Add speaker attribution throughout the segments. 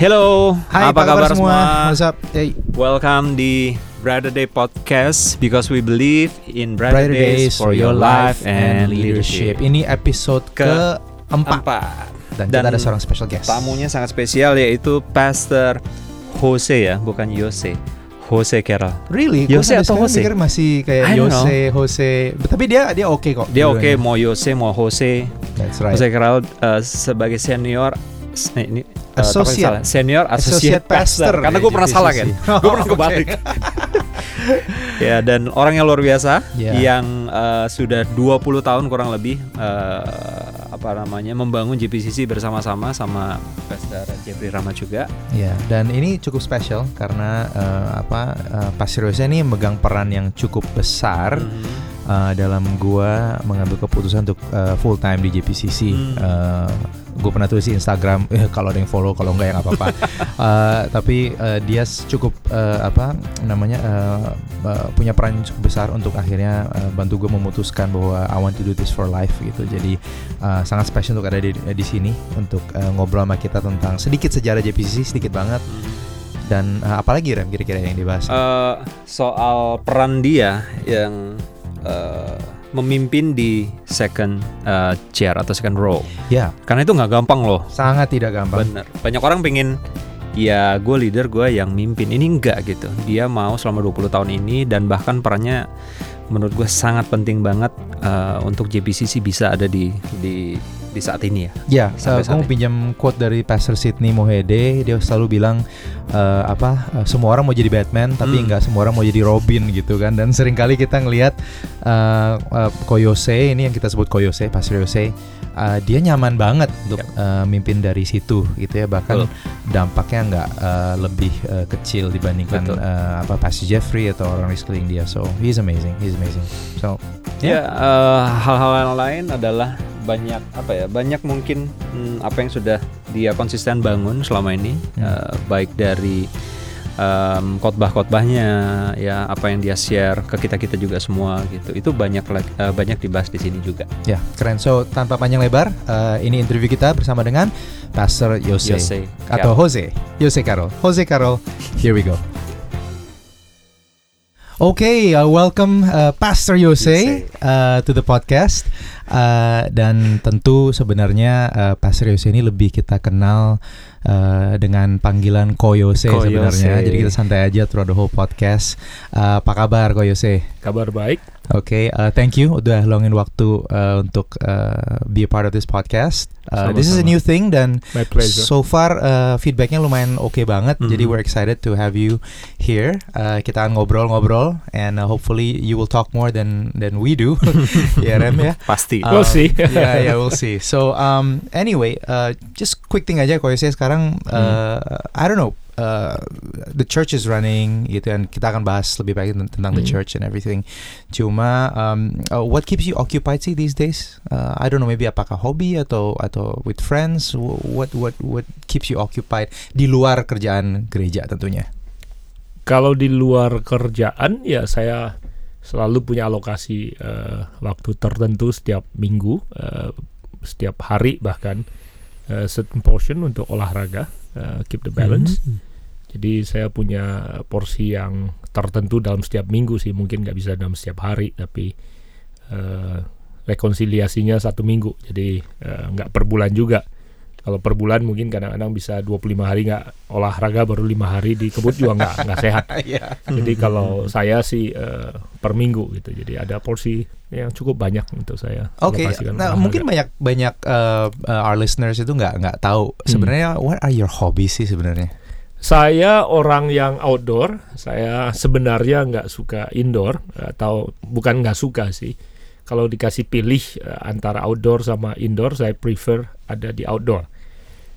Speaker 1: Hello,
Speaker 2: Hai,
Speaker 1: apa, kabar, semua?
Speaker 2: What's up? Hey.
Speaker 1: Welcome di Brighter Day Podcast because we believe in brighter,
Speaker 2: Brighter
Speaker 1: days, for your life and leadership.
Speaker 2: Ini episode
Speaker 1: Ke-
Speaker 2: keempat
Speaker 1: Empat.
Speaker 2: dan,
Speaker 1: Dan
Speaker 2: kita ada seorang special guest.
Speaker 1: Tamunya sangat spesial yaitu Pastor Jose ya, bukan Yose. Jose Carroll.
Speaker 2: Really? Sampai
Speaker 1: atau Jose?
Speaker 2: pikir masih kayak Yose, Jose. Tapi dia dia oke kok.
Speaker 1: Dia oke
Speaker 2: dua-duanya.
Speaker 1: mau Yose mau Jose.
Speaker 2: That's right.
Speaker 1: Jose Carroll uh, sebagai senior eh, ini uh,
Speaker 2: Associate.
Speaker 1: salah. senior associate,
Speaker 2: Associate pastor
Speaker 1: pastor. Karena gue pernah salah kan.
Speaker 2: JPCC.
Speaker 1: gue pernah kebalik. ya dan orang yang luar biasa
Speaker 2: Ya.
Speaker 1: yang uh, sudah 20 tahun kurang lebih uh, apa namanya membangun JPCC bersama-sama sama Pastor Jeffrey Rama juga.
Speaker 2: Ya, dan ini cukup spesial karena eh, apa uh, Pastor Yose ini megang peran yang cukup besar
Speaker 1: Mhm.
Speaker 2: Uh, dalam gua mengambil keputusan untuk uh, full time di JPCC.
Speaker 1: Hmm.
Speaker 2: Uh, gue pernah tulis di Instagram eh, kalau ada yang follow kalau enggak ya nggak apa-apa. Uh, tapi uh, dia cukup uh, apa namanya uh, uh, punya peran yang cukup besar untuk akhirnya uh, bantu gue memutuskan bahwa I want to do this for life gitu. Jadi uh, sangat spesial untuk ada di di sini untuk uh, ngobrol sama kita tentang sedikit sejarah JPCC sedikit banget dan uh, apalagi Rem kira-kira yang dibahas.
Speaker 1: Uh, soal peran dia yang uh, memimpin di second uh, chair atau second row.
Speaker 2: ya,
Speaker 1: Karena itu nggak gampang loh.
Speaker 2: sangat tidak gampang.
Speaker 1: Bener. Banyak orang pengen ya gue leader gue yang mimpin. Ini enggak gitu. Dia mau selama 20 tahun ini dan bahkan perannya menurut gue sangat penting banget uh, untuk JPCC bisa ada di di di saat ini ya.
Speaker 2: Ya, uh, gue mau pinjam quote dari Pastor Sidney Mohede. Dia selalu bilang uh, apa? uh, semua orang mau jadi Batman, tapi
Speaker 1: Hmm.
Speaker 2: nggak semua orang mau jadi Robin gitu kan. Dan sering kali kita ngelihat uh, uh, Koyose ini yang kita sebut Koyose, Pastor Yose. uh, dia nyaman banget untuk uh, mimpin dari situ gitu ya. Bahkan
Speaker 1: Betul.
Speaker 2: dampaknya nggak uh, lebih uh, kecil dibandingkan
Speaker 1: Betul.
Speaker 2: uh, apa Pastor Jeffrey atau orang di sekeliling dia. So he's amazing, he's amazing. So
Speaker 1: Ya, eh, hal-hal yang lain adalah banyak apa ya? Banyak mungkin hmm, apa yang sudah dia konsisten bangun selama ini,
Speaker 2: Hmm.
Speaker 1: eh, baik dari em, khotbah-khotbahnya, ya apa yang dia share ke kita kita juga semua gitu. Itu banyak eh, banyak dibahas di sini juga.
Speaker 2: Ya, keren. So, tanpa panjang lebar, uh, ini interview kita bersama dengan Pastor Yose,
Speaker 1: Yose
Speaker 2: atau Jose, Yose Carol. Jose Carol, here we go. Okay, uh, welcome uh, Pastor Yose, uh, to the podcast. Uh, dan tentu sebenarnya uh, Pastor Yose ini lebih kita kenal uh, dengan panggilan Koyose
Speaker 1: Ko
Speaker 2: sebenarnya. Jadi kita santai aja throughout the whole podcast. Uh, apa kabar Koyose?
Speaker 3: Kabar baik.
Speaker 2: Oke, uh, thank you udah luangin waktu uh, untuk uh, be a part of this podcast. Uh, this is a
Speaker 3: Sama-sama.
Speaker 2: new thing dan
Speaker 3: My pleasure.
Speaker 2: so far uh, feedbacknya lumayan oke banget. Jadi
Speaker 1: Mhm.
Speaker 2: we're excited to have you here. Uh, kita akan ngobrol-ngobrol and uh, hopefully you will talk more than than we do. ya Rem ya.
Speaker 1: Pasti.
Speaker 2: Uh,
Speaker 3: We'll see.
Speaker 2: yeah, yeah, we'll see. So, um, anyway, uh, just quick thing aja. Kalau saya sekarang, uh, I don't know, uh, the church is running, gitu, and kita akan bahas lebih baik tentang tentang the
Speaker 3: Hmm.
Speaker 2: church and everything. Cuma, um, uh, what keeps you occupied sih these days? Uh, I don't know, maybe apakah hobi atau atau with friends? Wh- What what what keeps you occupied di luar kerjaan gereja tentunya?
Speaker 3: Kalau di luar kerjaan ya saya selalu punya alokasi eh, waktu tertentu setiap minggu, eh, setiap hari bahkan eh, certain portion untuk olahraga, eh, keep the balance.
Speaker 2: Mhm.
Speaker 3: Jadi saya punya porsi yang tertentu dalam setiap minggu sih, mungkin nggak bisa dalam setiap hari, tapi eh, rekonsiliasinya satu minggu, jadi eh, nggak per bulan juga. Kalau per bulan mungkin kadang-kadang bisa 25 hari nggak olahraga, baru lima hari di kebun juga nggak nggak sehat.
Speaker 2: Iya.
Speaker 3: Jadi kalau saya sih eh, per minggu gitu, jadi ada porsi yang cukup banyak untuk saya.
Speaker 2: Oke,
Speaker 3: alokasikan
Speaker 2: nah
Speaker 3: olahraga.
Speaker 2: mungkin banyak banyak uh, uh, our listeners itu nggak nggak tahu
Speaker 3: Hmm.
Speaker 2: sebenarnya what are your hobbies sih sebenarnya?
Speaker 3: Saya orang yang outdoor. Saya sebenarnya nggak suka indoor atau bukan nggak suka sih. Kalau dikasih pilih eh, antara outdoor sama indoor, saya prefer ada di outdoor.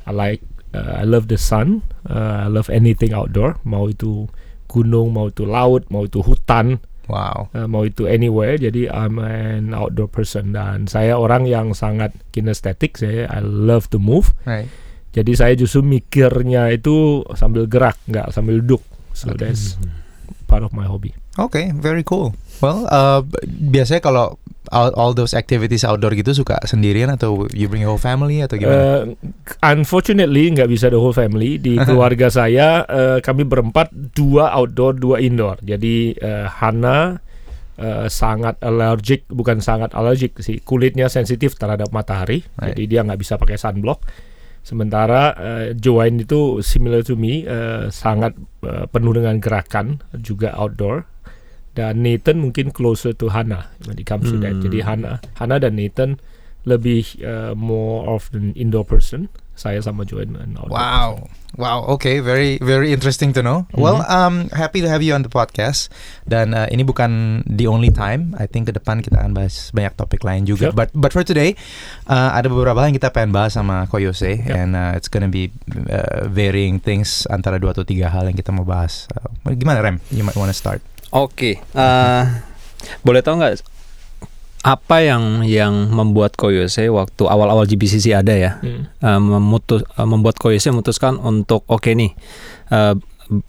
Speaker 3: I like, uh, I love the sun. uh, I love anything outdoor. Mau itu gunung, mau itu laut, mau itu hutan,
Speaker 2: Wow.
Speaker 3: uh, mau itu anywhere. Jadi I'm an outdoor person dan saya orang yang sangat kinestetik. Saya I love to move.
Speaker 2: Right.
Speaker 3: Jadi saya justru mikirnya itu sambil gerak, nggak sambil duduk. So
Speaker 2: Oke.
Speaker 3: that's part of my hobby.
Speaker 2: Oke, very cool. Well, uh, biasanya kalau all, all those activities outdoor gitu suka sendirian atau you bring your whole family atau gimana?
Speaker 3: Uh, unfortunately nggak bisa the whole family di keluarga saya uh, kami berempat dua outdoor dua indoor jadi uh, Hana uh, sangat allergic bukan sangat allergic sih kulitnya sensitif terhadap matahari
Speaker 2: Right.
Speaker 3: jadi dia nggak bisa pakai sunblock sementara uh, Joanne itu similar to me uh, sangat uh, penuh dengan gerakan juga outdoor dan Nathan mungkin closer to Hana when it comes to that
Speaker 1: Hmm.
Speaker 3: jadi Hana Hana dan Nathan lebih uh, more of an indoor person. Saya sama Joanne an outdoor.
Speaker 2: Wow, wow, okay, very very interesting to know. Well, um, happy to have you on the podcast. Dan uh, ini bukan the only time. I think ke depan kita akan bahas banyak topik lain juga.
Speaker 3: Sure.
Speaker 2: But but for today, uh, ada beberapa hal yang kita pengen bahas sama Koyose,
Speaker 3: Yeah.
Speaker 2: and uh, it's gonna be uh, varying things antara dua atau tiga hal yang kita mau bahas. Uh, gimana Rem? You might wanna start.
Speaker 1: Oke, eh, boleh tahu nggak apa yang yang membuat Koyose waktu awal-awal GBCC ada ya,
Speaker 3: Hmm.
Speaker 1: eh, memutus eh, membuat Koyose memutuskan untuk oke nih eh,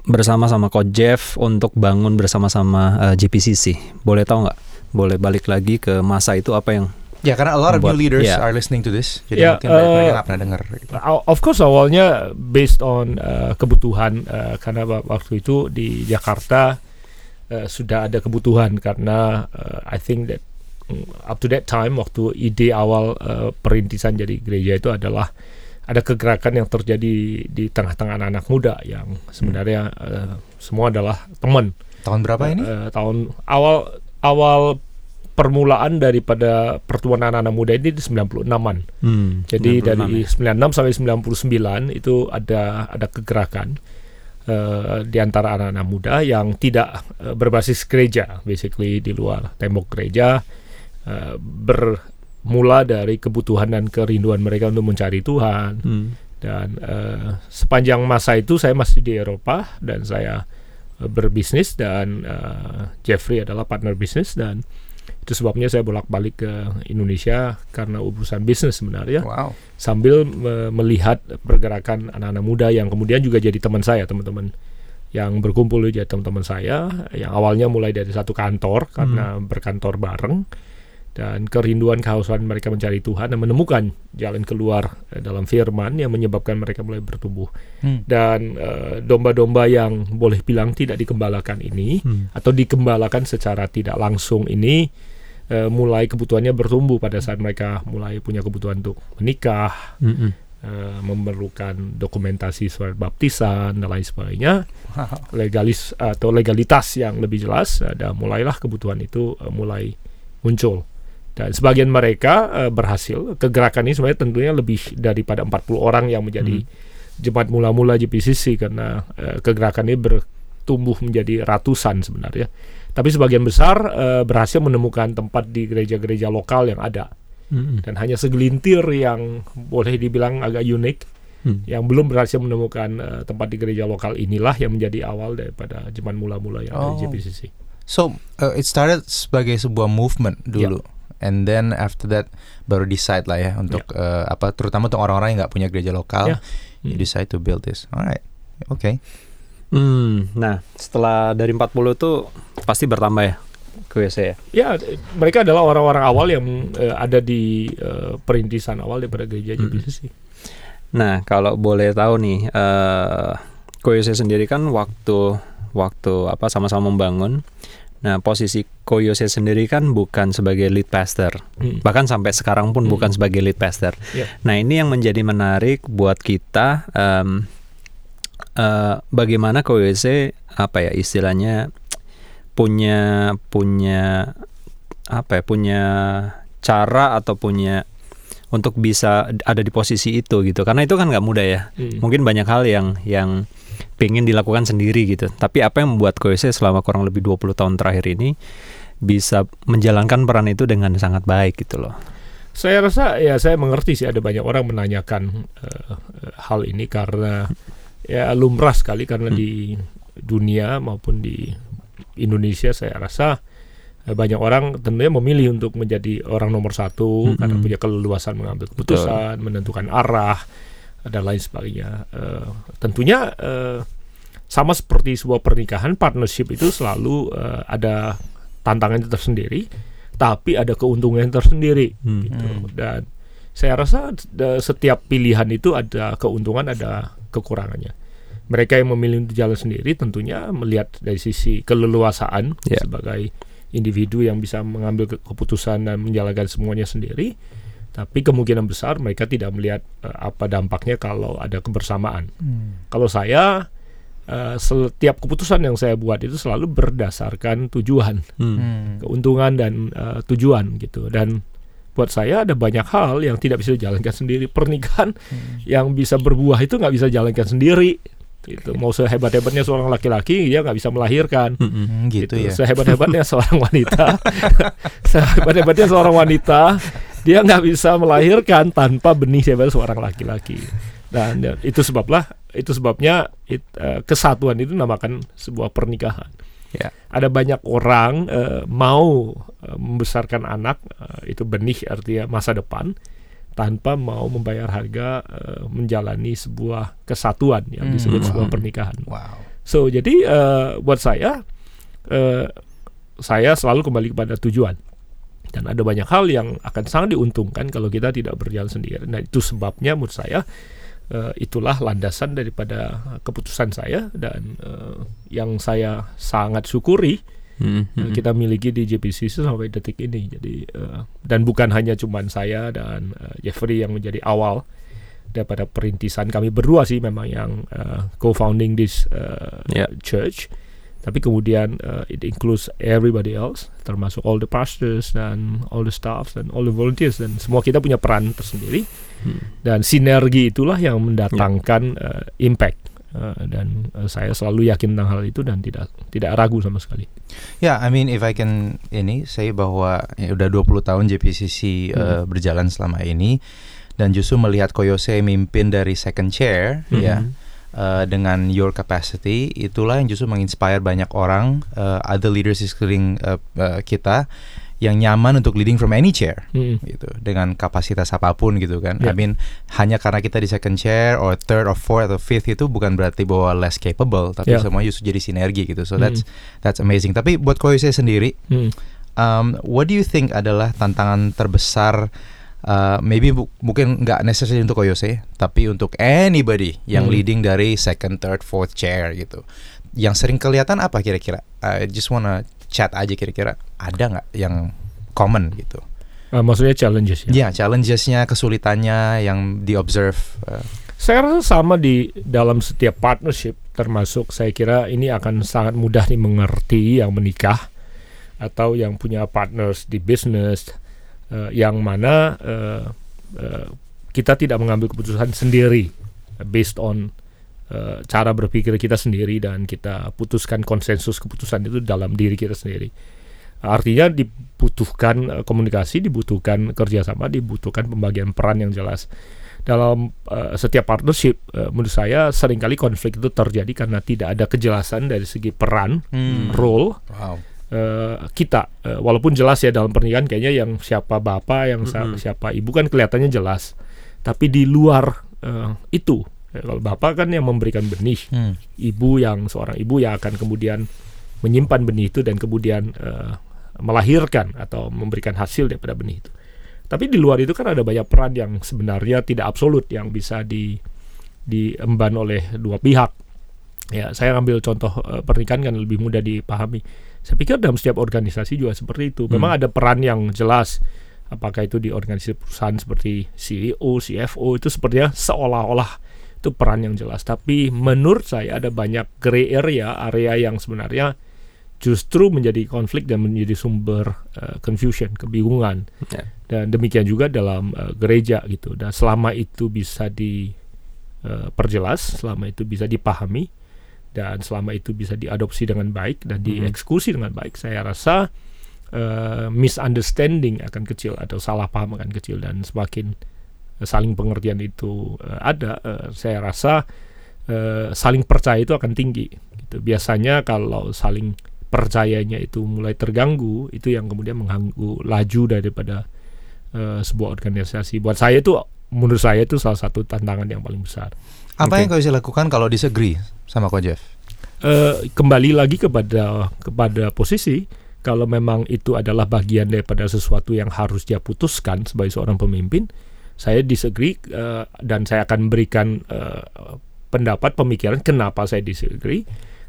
Speaker 1: bersama sama Coach Jeff untuk bangun bersama-sama eh, GPCC. Boleh tahu nggak? Boleh balik lagi ke masa itu apa yang
Speaker 2: Ya karena a lot of new leaders
Speaker 1: yeah.
Speaker 2: are listening to this. Jadi
Speaker 3: Yeah,
Speaker 2: mungkin mereka
Speaker 3: uh,
Speaker 2: nggak pernah dengar. Gitu.
Speaker 3: Of course awalnya based on uh, kebutuhan uh, karena wa- waktu itu di Jakarta uh, sudah ada kebutuhan karena uh, I think that up to that time waktu ide awal uh, perintisan jadi gereja itu adalah ada kegerakan yang terjadi di tengah-tengah anak-anak muda yang sebenarnya uh, semua adalah teman
Speaker 2: Tahun berapa ini?
Speaker 3: Eh, tahun awal awal permulaan daripada pertemuan anak-anak muda ini di 96-an.
Speaker 1: hmm,
Speaker 3: Jadi
Speaker 1: 96
Speaker 3: dari
Speaker 1: ya?
Speaker 3: 96 sampai 99 itu ada ada kegerakan eh, di antara anak-anak muda yang tidak eh, berbasis gereja, basically di luar tembok gereja eh, bermula dari kebutuhan dan kerinduan mereka untuk mencari Tuhan
Speaker 1: Hmm.
Speaker 3: dan eh, sepanjang masa itu saya masih di Eropa dan saya eh, berbisnis dan eh, Jeffrey adalah partner bisnis dan itu sebabnya saya bolak-balik ke Indonesia karena urusan bisnis sebenarnya
Speaker 2: Wow.
Speaker 3: sambil me- melihat pergerakan anak-anak muda yang kemudian juga jadi teman saya teman-teman yang berkumpul jadi teman-teman saya yang awalnya mulai dari satu kantor karena berkantor bareng dan kerinduan kehausan mereka mencari Tuhan dan menemukan jalan keluar eh, dalam firman yang menyebabkan mereka mulai bertumbuh.
Speaker 2: Hmm.
Speaker 3: dan eh, domba-domba yang boleh bilang tidak dikembalakan ini
Speaker 1: Hmm.
Speaker 3: atau dikembalakan secara tidak langsung ini eh, mulai kebutuhannya bertumbuh pada saat mereka mulai punya kebutuhan untuk menikah
Speaker 1: Hmm,
Speaker 3: eh, memerlukan dokumentasi surat baptisan dan lain sebagainya. Legalis atau legalitas yang lebih jelas ada mulailah kebutuhan itu eh, mulai muncul dan sebagian mereka eh, berhasil kegerakan ini sebenarnya tentunya lebih daripada 40 orang yang menjadi jemaat mula-mula JPCC karena eh, kegerakan ini bertumbuh menjadi ratusan sebenarnya tapi sebagian besar eh, berhasil menemukan tempat di gereja-gereja lokal yang ada
Speaker 1: Hmm, hmm.
Speaker 3: dan hanya segelintir yang boleh dibilang agak unik
Speaker 1: Hmm.
Speaker 3: yang belum berhasil menemukan eh, tempat di gereja lokal inilah yang menjadi awal daripada jemaat mula-mula yang ada
Speaker 2: Oh.
Speaker 3: di JPCC.
Speaker 2: So uh, it started sebagai sebuah movement dulu, and then after that baru decide lah ya untuk uh, apa, terutama untuk orang-orang yang nggak punya gereja lokal,
Speaker 3: Ya.
Speaker 2: you
Speaker 3: Hmm.
Speaker 2: decide to build this. Alright, okay.
Speaker 1: Hmm, nah setelah dari 40 itu pasti bertambah ya QC ya.
Speaker 3: Ya, mereka adalah orang-orang awal yang eh, ada di eh, perintisan awal daripada gereja
Speaker 1: Mm-mm.
Speaker 3: JPCC.
Speaker 1: Nah kalau boleh tahu nih, eh Koyose sendiri kan waktu waktu apa sama-sama membangun. Nah posisi Koyose sendiri kan bukan sebagai lead pastor,
Speaker 3: Hmm.
Speaker 1: bahkan sampai sekarang pun
Speaker 3: Hmm.
Speaker 1: bukan sebagai lead pastor.
Speaker 3: Ya.
Speaker 1: Nah ini yang menjadi menarik buat kita. em, eh, bagaimana Koyose apa ya istilahnya punya punya apa ya punya cara atau punya untuk bisa ada di posisi itu gitu karena itu kan nggak mudah ya
Speaker 3: Hmm.
Speaker 1: mungkin banyak hal yang yang pengen dilakukan sendiri gitu tapi apa yang membuat Koyose selama kurang lebih 20 tahun terakhir ini bisa menjalankan peran itu dengan sangat baik gitu loh
Speaker 3: Saya rasa ya saya mengerti sih ada banyak orang menanyakan eh, hal ini karena ya lumrah sekali karena
Speaker 1: Hmm.
Speaker 3: di dunia maupun di Indonesia saya rasa eh, banyak orang tentunya memilih untuk menjadi orang nomor satu
Speaker 1: Mm-mm.
Speaker 3: karena punya keleluasan mengambil keputusan, menentukan arah dan lain sebagainya. Eh, tentunya eh, sama seperti sebuah pernikahan partnership itu selalu uh, ada tantangan tersendiri tapi ada keuntungan tersendiri
Speaker 1: Hmm.
Speaker 3: gitu
Speaker 2: Hmm.
Speaker 3: dan saya rasa setiap pilihan itu ada keuntungan ada kekurangannya mereka yang memilih untuk jalan sendiri tentunya melihat dari sisi keleluasaan
Speaker 1: Ya.
Speaker 3: sebagai individu yang bisa mengambil ke- keputusan dan menjalankan semuanya sendiri tapi kemungkinan besar mereka tidak melihat eh, apa dampaknya kalau ada kebersamaan
Speaker 2: Hmm.
Speaker 3: kalau saya eh, setiap keputusan yang saya buat itu selalu berdasarkan tujuan
Speaker 1: Hmm.
Speaker 2: Hmm.
Speaker 3: keuntungan dan eh, tujuan gitu dan buat saya ada banyak hal yang tidak bisa dijalankan sendiri pernikahan yang bisa berbuah itu nggak bisa jalankan sendiri gitu mau sehebat hebatnya seorang laki-laki dia nggak bisa melahirkan
Speaker 1: Hmm.
Speaker 2: Hmm, gitu ya.
Speaker 3: sehebat hebatnya seorang wanita sehebat hebatnya seorang wanita dia nggak bisa melahirkan tanpa benih daripada seorang laki-laki dan ya, itu sebablah itu sebabnya it- eh, kesatuan itu namakan sebuah pernikahan
Speaker 1: Ya.
Speaker 3: ada banyak orang eh, mau eh, membesarkan anak eh, itu benih artinya masa depan tanpa mau membayar harga eh, menjalani sebuah kesatuan yang
Speaker 2: Hmm.
Speaker 3: disebut sebuah
Speaker 1: Hmm.
Speaker 3: pernikahan
Speaker 2: Wow.
Speaker 3: So jadi eh, buat saya eh, saya selalu kembali kepada tujuan dan ada banyak hal yang akan sangat diuntungkan kalau kita tidak berjalan sendiri. Nah itu sebabnya menurut saya eh, itulah landasan daripada keputusan saya dan eh, yang saya sangat syukuri
Speaker 1: Hmm.
Speaker 3: eh, kita miliki di JPC sampai detik ini. Jadi eh, dan bukan hanya cuman saya dan eh, Jeffrey yang menjadi awal daripada perintisan kami berdua sih memang yang eh, co-founding this eh,
Speaker 1: Yeah.
Speaker 3: church. Tapi kemudian eh, it includes everybody else, termasuk all the pastors dan all the staffs dan all the volunteers dan semua kita punya peran tersendiri.
Speaker 1: Hmm.
Speaker 3: Dan sinergi itulah yang mendatangkan eh, impact. Eh, dan eh, saya selalu yakin tentang hal itu dan tidak tidak ragu sama sekali.
Speaker 2: Ya, I mean if I can ini saya bahwa ya, udah 20 tahun JPCC uh, berjalan selama ini dan justru melihat Koyose mimpin dari second chair
Speaker 3: Mhm.
Speaker 2: ya uh, dengan your capacity itulah yang justru menginspire banyak orang uh, other leaders di sekeliling uh, uh, kita yang nyaman untuk leading from any chair
Speaker 3: Mm.
Speaker 2: gitu dengan kapasitas apa pun gitu kan. I
Speaker 3: Ya.
Speaker 2: mean hanya karena kita di second chair or third or fourth atau fifth itu bukan berarti bahwa less capable tapi
Speaker 3: Ya.
Speaker 2: semua justru jadi sinergi gitu. So
Speaker 3: Mm.
Speaker 2: that's that's amazing. Tapi buat Koyose sendiri
Speaker 3: Mm.
Speaker 2: um, what do you think adalah tantangan terbesar uh, maybe bu- mungkin nggak necessarily untuk Koyose tapi untuk anybody yang
Speaker 3: Hmm.
Speaker 2: leading dari second, third, fourth chair gitu. Yang sering kelihatan apa kira-kira? I just wanna chat aja kira-kira. Ada nggak yang common gitu?
Speaker 3: Eh, maksudnya challenges ya.
Speaker 2: ya challengesnya kesulitannya yang di observe uh,
Speaker 3: Saya rasa sama di dalam setiap partnership termasuk saya kira ini akan sangat mudah dimengerti yang menikah atau yang punya partners di bisnis eh, yang mana eh, eh, kita tidak mengambil keputusan sendiri based on eh, cara berpikir kita sendiri dan kita putuskan konsensus keputusan itu dalam diri kita sendiri. Artinya dibutuhkan komunikasi, dibutuhkan kerjasama, dibutuhkan pembagian peran yang jelas dalam eh, setiap partnership eh, menurut saya sering kali konflik itu terjadi karena tidak ada kejelasan dari segi peran
Speaker 2: Hmm.
Speaker 3: role
Speaker 2: wow
Speaker 3: eh, kita Eh, walaupun jelas ya dalam pernikahan kayaknya yang siapa bapak yang sa-
Speaker 1: Mhm.
Speaker 3: siapa ibu kan kelihatannya jelas tapi di luar eh, itu eh, kalau bapak kan yang memberikan benih
Speaker 2: Hmm.
Speaker 3: ibu yang seorang ibu yang akan kemudian menyimpan benih itu dan kemudian eh, melahirkan atau memberikan hasil daripada benih itu. Tapi di luar itu kan ada banyak peran yang sebenarnya tidak absolut yang bisa di diemban oleh dua pihak. Ya, saya ambil contoh eh, pernikahan kan lebih mudah dipahami. Saya pikir dalam setiap organisasi juga seperti itu. Memang ada peran yang jelas. Apakah itu di organisasi perusahaan seperti CEO, CFO itu sepertinya seolah-olah itu peran yang jelas. Tapi menurut saya ada banyak gray area, area yang sebenarnya justru menjadi konflik dan menjadi sumber eh, confusion, kebingungan.
Speaker 1: Ya.
Speaker 3: Dan demikian juga dalam eh, gereja gitu. Dan selama itu bisa diperjelas, selama itu bisa dipahami dan selama itu bisa diadopsi dengan baik dan dieksekusi dengan baik, saya rasa eh, misunderstanding akan kecil atau salah paham akan kecil dan semakin eh, saling pengertian itu eh, ada, eh, saya rasa eh, saling percaya itu akan tinggi. Gitu. Biasanya kalau saling percayanya itu mulai terganggu, itu yang kemudian mengganggu laju daripada eh, sebuah organisasi. Buat saya itu, menurut saya itu salah satu tantangan yang paling besar.
Speaker 2: apa
Speaker 1: Oke.
Speaker 2: yang kau bisa lakukan kalau disagree sama Ko Jeff
Speaker 3: eh, kembali lagi kepada kepada posisi kalau memang itu adalah bagian daripada sesuatu yang harus dia putuskan sebagai seorang pemimpin, saya disagree eh, dan saya akan berikan eh, pendapat pemikiran kenapa saya disagree.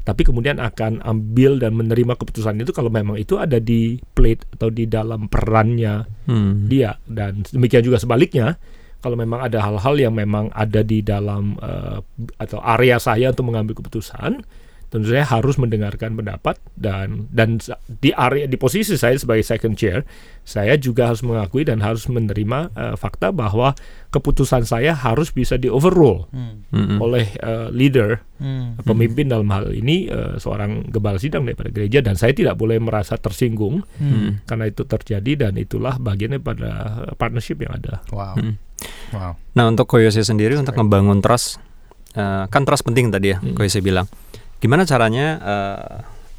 Speaker 3: Tapi kemudian akan ambil dan menerima keputusan itu kalau memang itu ada di plate atau di dalam perannya
Speaker 1: Hmm.
Speaker 3: dia dan demikian juga sebaliknya kalau memang ada hal-hal yang memang ada di dalam eh, atau area saya untuk mengambil keputusan tentu saya harus mendengarkan pendapat dan dan di area di posisi saya sebagai second chair saya juga harus mengakui dan harus menerima eh, fakta bahwa keputusan saya harus bisa di overrule
Speaker 1: Mm-mm.
Speaker 3: oleh eh, leader pemimpin dalam hal ini eh, seorang gembala sidang daripada gereja dan saya tidak boleh merasa tersinggung
Speaker 1: Hmm.
Speaker 3: karena itu terjadi dan itulah bagian daripada eh, partnership yang ada.
Speaker 2: Wow.
Speaker 1: Hmm.
Speaker 2: Wow.
Speaker 1: Nah untuk Koyose sendiri untuk ngebangun trust, eh, kan trust penting tadi ya,
Speaker 3: Hmm.
Speaker 1: Koyose bilang. Gimana caranya eh,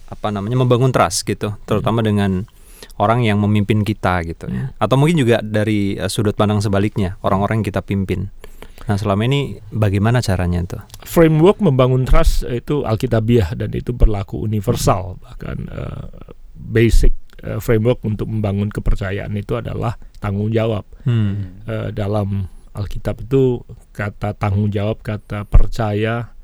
Speaker 1: apa namanya membangun trust gitu, terutama dengan orang yang memimpin kita gitu ya. Atau mungkin juga dari eh, sudut pandang sebaliknya, orang-orang yang kita pimpin. Nah selama ini bagaimana caranya tuh?
Speaker 3: Framework membangun trust itu alkitabiah dan itu berlaku universal bahkan eh, basic eh, framework untuk membangun kepercayaan itu adalah tanggung jawab.
Speaker 1: Hmm.
Speaker 3: Eh, dalam Alkitab itu kata tanggung jawab, kata percaya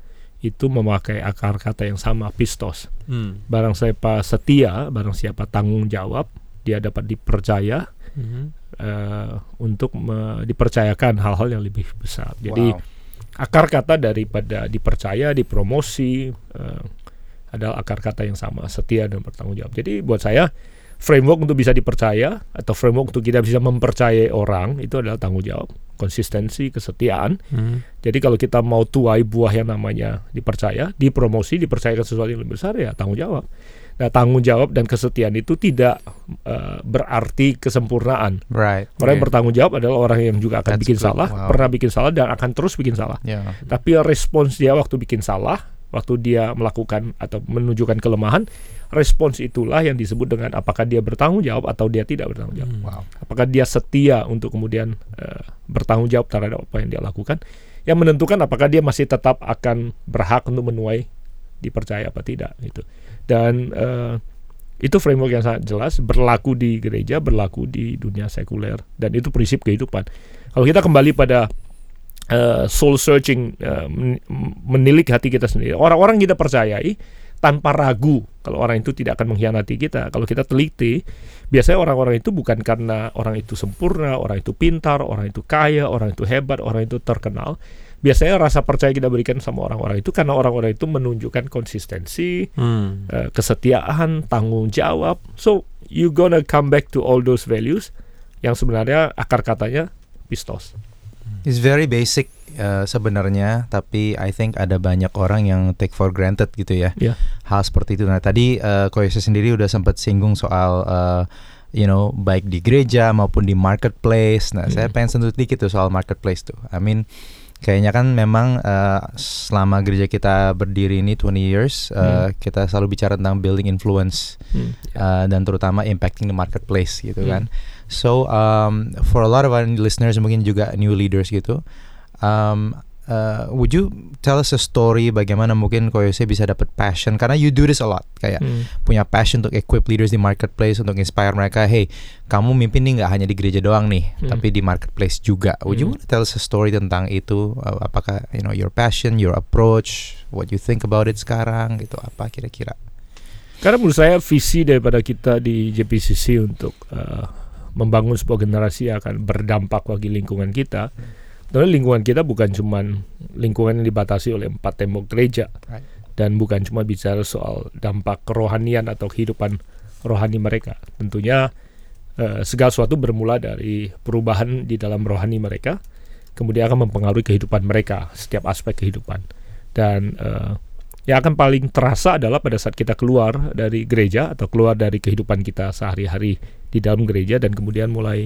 Speaker 3: itu memakai akar kata yang sama pistos.
Speaker 1: Hmm.
Speaker 3: Barang siapa setia, barang siapa tanggung jawab, dia dapat dipercaya
Speaker 1: Mhm.
Speaker 3: eh, untuk dipercayakan hal-hal yang lebih besar. Jadi
Speaker 2: Wow.
Speaker 3: akar kata daripada dipercaya, dipromosi eh, adalah akar kata yang sama, setia dan bertanggung jawab. Jadi buat saya framework untuk bisa dipercaya atau framework untuk kita bisa mempercayai orang itu adalah tanggung jawab, konsistensi, kesetiaan.
Speaker 1: Hmm.
Speaker 3: Jadi kalau kita mau tuai buah yang namanya dipercaya, dipromosi, dipercayakan sesuatu yang lebih besar ya tanggung jawab. Nah, tanggung jawab dan kesetiaan itu tidak eh, berarti kesempurnaan.
Speaker 2: Right.
Speaker 3: Orang yang
Speaker 1: Iya.
Speaker 3: bertanggung jawab adalah orang yang juga akan
Speaker 2: That's
Speaker 3: bikin
Speaker 2: good.
Speaker 3: salah,
Speaker 2: Wow.
Speaker 3: pernah bikin salah dan akan terus bikin salah.
Speaker 2: Yeah.
Speaker 3: Tapi respons dia waktu bikin salah, waktu dia melakukan atau menunjukkan kelemahan, respons itulah yang disebut dengan apakah dia bertanggung jawab atau dia tidak bertanggung jawab.
Speaker 2: Wow.
Speaker 3: Apakah dia setia untuk kemudian eh, bertanggung jawab terhadap apa yang dia lakukan, yang menentukan apakah dia masih tetap akan berhak untuk menuai dipercaya apa tidak gitu. Dan eh, itu framework yang sangat jelas berlaku di gereja, berlaku di dunia sekuler dan itu prinsip kehidupan. Kalau kita kembali pada eh, soul searching men- menilik hati kita sendiri. Orang-orang kita percayai tanpa ragu kalau orang itu tidak akan mengkhianati kita. Kalau kita teliti, biasanya orang-orang itu bukan karena orang itu sempurna, orang itu pintar, orang itu kaya, orang itu hebat, orang itu terkenal. Biasanya rasa percaya kita berikan sama orang-orang itu karena orang-orang itu menunjukkan konsistensi,
Speaker 1: Hmm.
Speaker 3: eh, kesetiaan, tanggung jawab. So you gonna come back to all those values yang sebenarnya akar katanya pistos.
Speaker 2: It's very basic uh, sebenarnya, tapi I think ada banyak orang yang take for granted gitu ya.
Speaker 3: Iya.
Speaker 2: Hal seperti itu. Nah tadi uh, Koyose sendiri udah sempat singgung soal uh, you know baik di gereja maupun di marketplace. Nah saya
Speaker 3: Hmm.
Speaker 2: pengen sentuh dikit tuh soal marketplace tuh. I mean kayaknya kan memang uh, selama gereja kita berdiri ini 20 years uh, kita selalu bicara tentang building influence
Speaker 3: Hmm.
Speaker 2: uh, dan terutama impacting the marketplace gitu
Speaker 3: Hmm.
Speaker 2: kan. So um, for a lot of our listeners mungkin juga new leaders gitu, um, uh, would you tell us a story bagaimana mungkin Koyose bisa dapat passion karena you do this a lot kayak
Speaker 3: Hmm.
Speaker 2: punya passion untuk equip leaders di marketplace untuk inspire mereka. Hey, kamu mimpin nih nggak hanya di gereja doang nih,
Speaker 3: Hmm.
Speaker 2: tapi di marketplace juga. Would you
Speaker 3: Hmm.
Speaker 2: want to tell us a story tentang itu? Uh, apakah you know your passion, your approach, what you think about it sekarang gitu? Apa kira-kira?
Speaker 3: Karena menurut saya visi daripada kita di JPCC untuk eh, membangun sebuah generasi yang akan berdampak bagi lingkungan kita. Tentunya lingkungan kita bukan cuma lingkungan yang dibatasi oleh empat tembok gereja
Speaker 2: Right.
Speaker 3: dan bukan cuma bicara soal dampak kerohanian atau kehidupan rohani mereka. Tentunya eh, segala sesuatu bermula dari perubahan di dalam rohani mereka, kemudian akan mempengaruhi kehidupan mereka, setiap aspek kehidupan. Dan eh, yang akan paling terasa adalah pada saat kita keluar dari gereja atau keluar dari kehidupan kita sehari-hari di dalam gereja dan kemudian mulai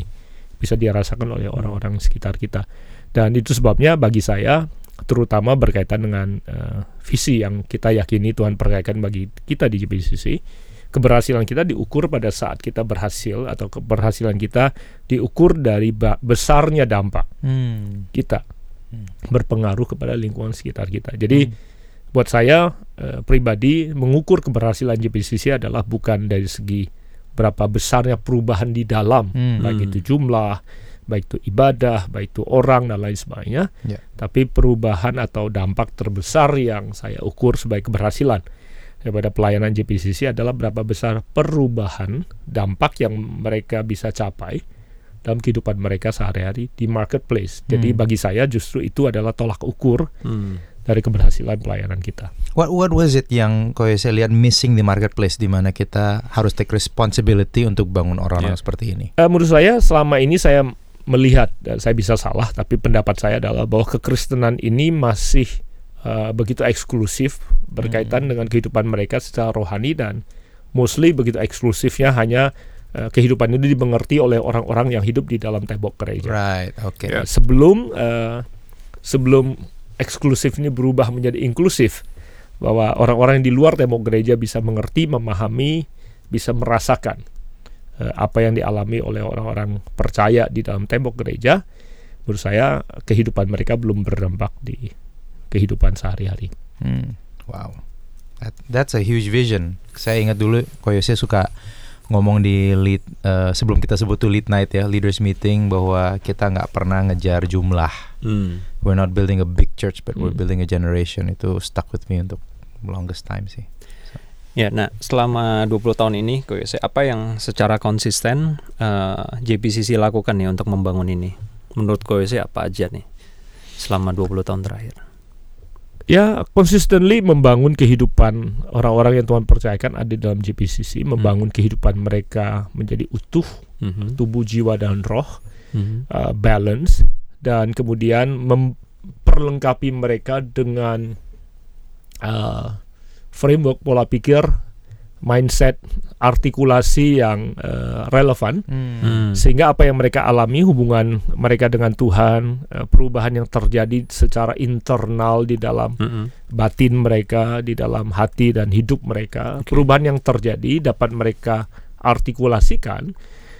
Speaker 3: bisa dirasakan oleh orang-orang sekitar kita. Dan itu sebabnya bagi saya terutama berkaitan dengan eh, visi yang kita yakini Tuhan percayakan bagi kita di JPCC keberhasilan kita diukur pada saat kita berhasil atau keberhasilan kita diukur dari besarnya dampak
Speaker 2: Hmm.
Speaker 3: kita
Speaker 2: Hmm.
Speaker 3: berpengaruh kepada lingkungan sekitar kita. Jadi buat saya uh, pribadi mengukur keberhasilan JPCC adalah bukan dari segi berapa besarnya perubahan di dalam,
Speaker 2: Hmm.
Speaker 3: baik itu jumlah, baik itu ibadah, baik itu orang dan lain sebagainya.
Speaker 2: Ya.
Speaker 3: Tapi perubahan atau dampak terbesar yang saya ukur sebagai keberhasilan daripada pelayanan JPCC adalah berapa besar perubahan dampak yang mereka bisa capai dalam kehidupan mereka sehari-hari di marketplace. Jadi
Speaker 2: Hmm.
Speaker 3: bagi saya justru itu adalah tolak ukur
Speaker 1: Hmm.
Speaker 3: Dari keberhasilan pelayanan kita.
Speaker 2: What what was it yang kau saya lihat missing di marketplace di mana kita harus take responsibility untuk bangun orang-orang
Speaker 1: Yeah.
Speaker 2: seperti ini?
Speaker 3: Eh, menurut saya selama ini saya melihat dan saya bisa salah tapi pendapat saya adalah bahwa kekristenan ini masih eh, begitu eksklusif berkaitan dengan kehidupan mereka secara rohani dan mostly begitu eksklusifnya hanya eh, kehidupan itu dimengerti oleh orang-orang yang hidup di dalam tembok gereja.
Speaker 2: Right, oke.
Speaker 3: Eh, sebelum eh, sebelum eksklusif ini berubah menjadi inklusif bahwa orang-orang yang di luar tembok gereja bisa mengerti, memahami, bisa merasakan eh, apa yang dialami oleh orang-orang percaya di dalam tembok gereja. Menurut saya kehidupan mereka belum berdampak di kehidupan sehari-hari.
Speaker 2: Hmm, Wow, That, that's a huge vision. Saya ingat dulu Koyose suka ngomong di lead eh, sebelum kita sebut tuh lead night ya leaders meeting bahwa kita nggak pernah ngejar jumlah.
Speaker 1: Hmm.
Speaker 2: We're not building a big church, but we're
Speaker 3: Hmm.
Speaker 2: building a generation. Itu stuck with me untuk longest time sih.
Speaker 1: Ya, nah selama 20 tahun ini, apa yang secara konsisten eh, JPCC lakukan nih untuk membangun ini? Menurut Koyose apa aja nih selama 20 tahun terakhir?
Speaker 3: Ya, consistently membangun kehidupan orang-orang yang Tuhan percayakan ada di dalam JPCC, membangun kehidupan mereka menjadi utuh,
Speaker 1: Mhm.
Speaker 3: tubuh, jiwa dan roh.
Speaker 1: Mhm.
Speaker 3: uh, balance dan kemudian memperlengkapi mereka dengan uh, framework pola pikir, mindset, artikulasi yang uh, relevan
Speaker 1: Hmm.
Speaker 3: sehingga apa yang mereka alami hubungan mereka dengan Tuhan, uh, perubahan yang terjadi secara internal di dalam
Speaker 1: Mhm.
Speaker 3: batin mereka, di dalam hati dan hidup mereka, perubahan yang terjadi dapat mereka artikulasikan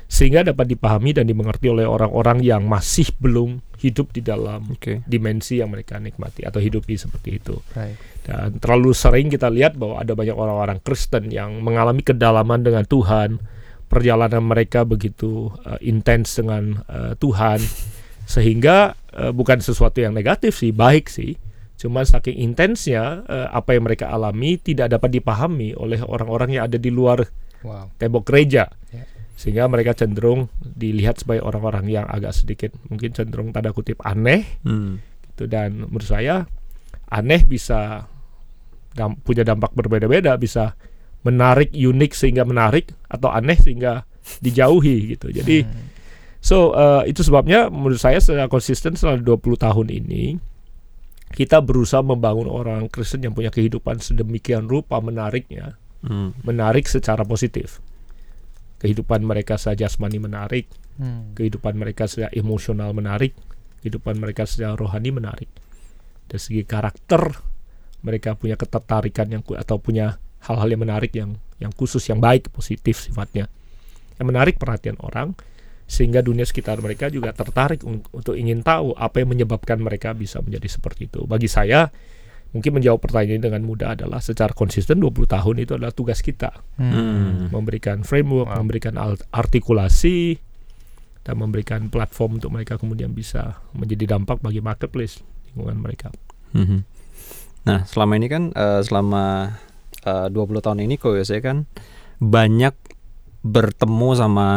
Speaker 3: sehingga dapat dipahami dan dimengerti oleh orang-orang yang masih belum hidup di dalam
Speaker 1: Oke.
Speaker 3: dimensi yang mereka nikmati atau hidupi seperti itu.
Speaker 2: Right.
Speaker 3: Dan terlalu sering kita lihat bahwa ada banyak orang-orang Kristen yang mengalami kedalaman dengan Tuhan, perjalanan mereka begitu uh, intens dengan uh, Tuhan, sehingga uh, bukan sesuatu yang negatif sih, baik sih. Cuma saking intensnya uh, apa yang mereka alami tidak dapat dipahami oleh orang-orang yang ada di luar
Speaker 2: Wow.
Speaker 3: tembok gereja.
Speaker 2: Ya.
Speaker 3: Sehingga mereka cenderung dilihat sebagai orang-orang yang agak sedikit mungkin cenderung tanda kutip aneh
Speaker 1: Hmm.
Speaker 3: gitu dan menurut saya aneh bisa dam- punya dampak berbeda-beda bisa menarik unik sehingga menarik atau aneh sehingga dijauhi gitu jadi
Speaker 2: Hmm.
Speaker 3: so uh, itu sebabnya menurut saya secara konsisten selama 20 tahun ini kita berusaha membangun orang Kristen yang punya kehidupan sedemikian rupa menariknya
Speaker 1: Hmm.
Speaker 3: menarik secara positif kehidupan mereka secara jasmani menarik
Speaker 2: Hmm.
Speaker 3: kehidupan mereka secara emosional menarik, kehidupan mereka secara rohani menarik. Dari segi karakter, mereka punya ketertarikan yang atau punya hal-hal yang menarik yang yang khusus, yang baik, positif sifatnya. Yang menarik perhatian orang sehingga dunia sekitar mereka juga tertarik un- untuk ingin tahu apa yang menyebabkan mereka bisa menjadi seperti itu. Bagi saya mungkin menjawab pertanyaan ini dengan mudah adalah secara konsisten 20 tahun itu adalah tugas kita
Speaker 1: Hmm.
Speaker 3: memberikan framework,
Speaker 2: Wow.
Speaker 3: memberikan artikulasi dan memberikan platform untuk mereka kemudian bisa menjadi dampak bagi marketplace lingkungan mereka.
Speaker 1: Mhm. Nah, selama ini kan eh, selama eh, 20 tahun ini Koyose kan banyak bertemu sama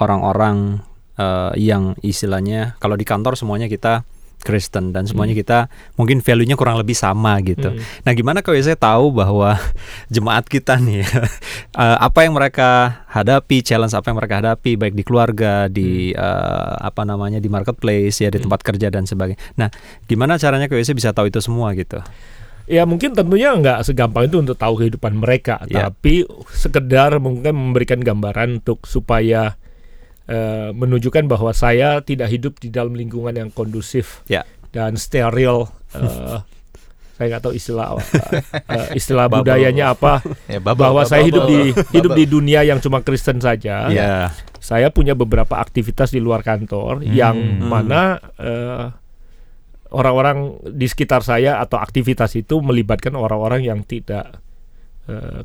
Speaker 1: orang-orang eh, yang istilahnya kalau di kantor semuanya kita Kristen dan semuanya
Speaker 3: Hmm.
Speaker 1: kita mungkin value-nya kurang lebih sama gitu.
Speaker 3: Hmm.
Speaker 1: Nah, gimana Koyose tahu bahwa jemaat kita nih eh, apa yang mereka hadapi, challenge apa yang mereka hadapi baik di keluarga, di eh, apa namanya di marketplace ya di
Speaker 3: Hmm.
Speaker 1: tempat kerja dan sebagainya. Nah, gimana caranya KWC bisa tahu itu semua gitu?
Speaker 3: Ya mungkin tentunya nggak segampang itu untuk tahu kehidupan mereka,
Speaker 1: Ya.
Speaker 3: tapi sekedar mungkin memberikan gambaran untuk supaya eh, menunjukkan bahwa saya tidak hidup di dalam lingkungan yang kondusif
Speaker 1: Ya.
Speaker 3: dan steril. eh, saya nggak tahu istilah eh, istilah
Speaker 1: Bubble.
Speaker 3: budayanya apa.
Speaker 2: Ya, bubble,
Speaker 3: bahwa saya hidup di
Speaker 2: bubble.
Speaker 3: hidup di dunia yang cuma Kristen saja.
Speaker 1: Ya.
Speaker 3: Saya punya beberapa aktivitas di luar kantor
Speaker 2: Hmm.
Speaker 3: yang mana eh, orang-orang di sekitar saya atau aktivitas itu melibatkan orang-orang yang tidak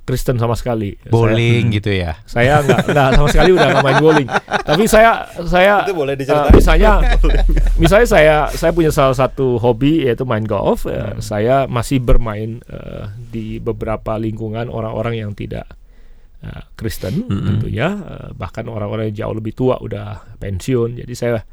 Speaker 3: Kristen sama sekali.
Speaker 2: Bowling gitu ya.
Speaker 3: Saya, saya nggak nggak sama sekali udah nggak main bowling. Tapi saya saya
Speaker 1: Itu boleh
Speaker 3: eh,
Speaker 1: diceritain.
Speaker 3: misalnya misalnya saya saya punya salah satu hobi yaitu main golf. Eh, Saya masih bermain eh, di beberapa lingkungan orang-orang yang tidak eh, Kristen
Speaker 1: Mm-mm.
Speaker 3: tentunya Eh, bahkan orang-orang yang jauh lebih tua udah pensiun. Jadi saya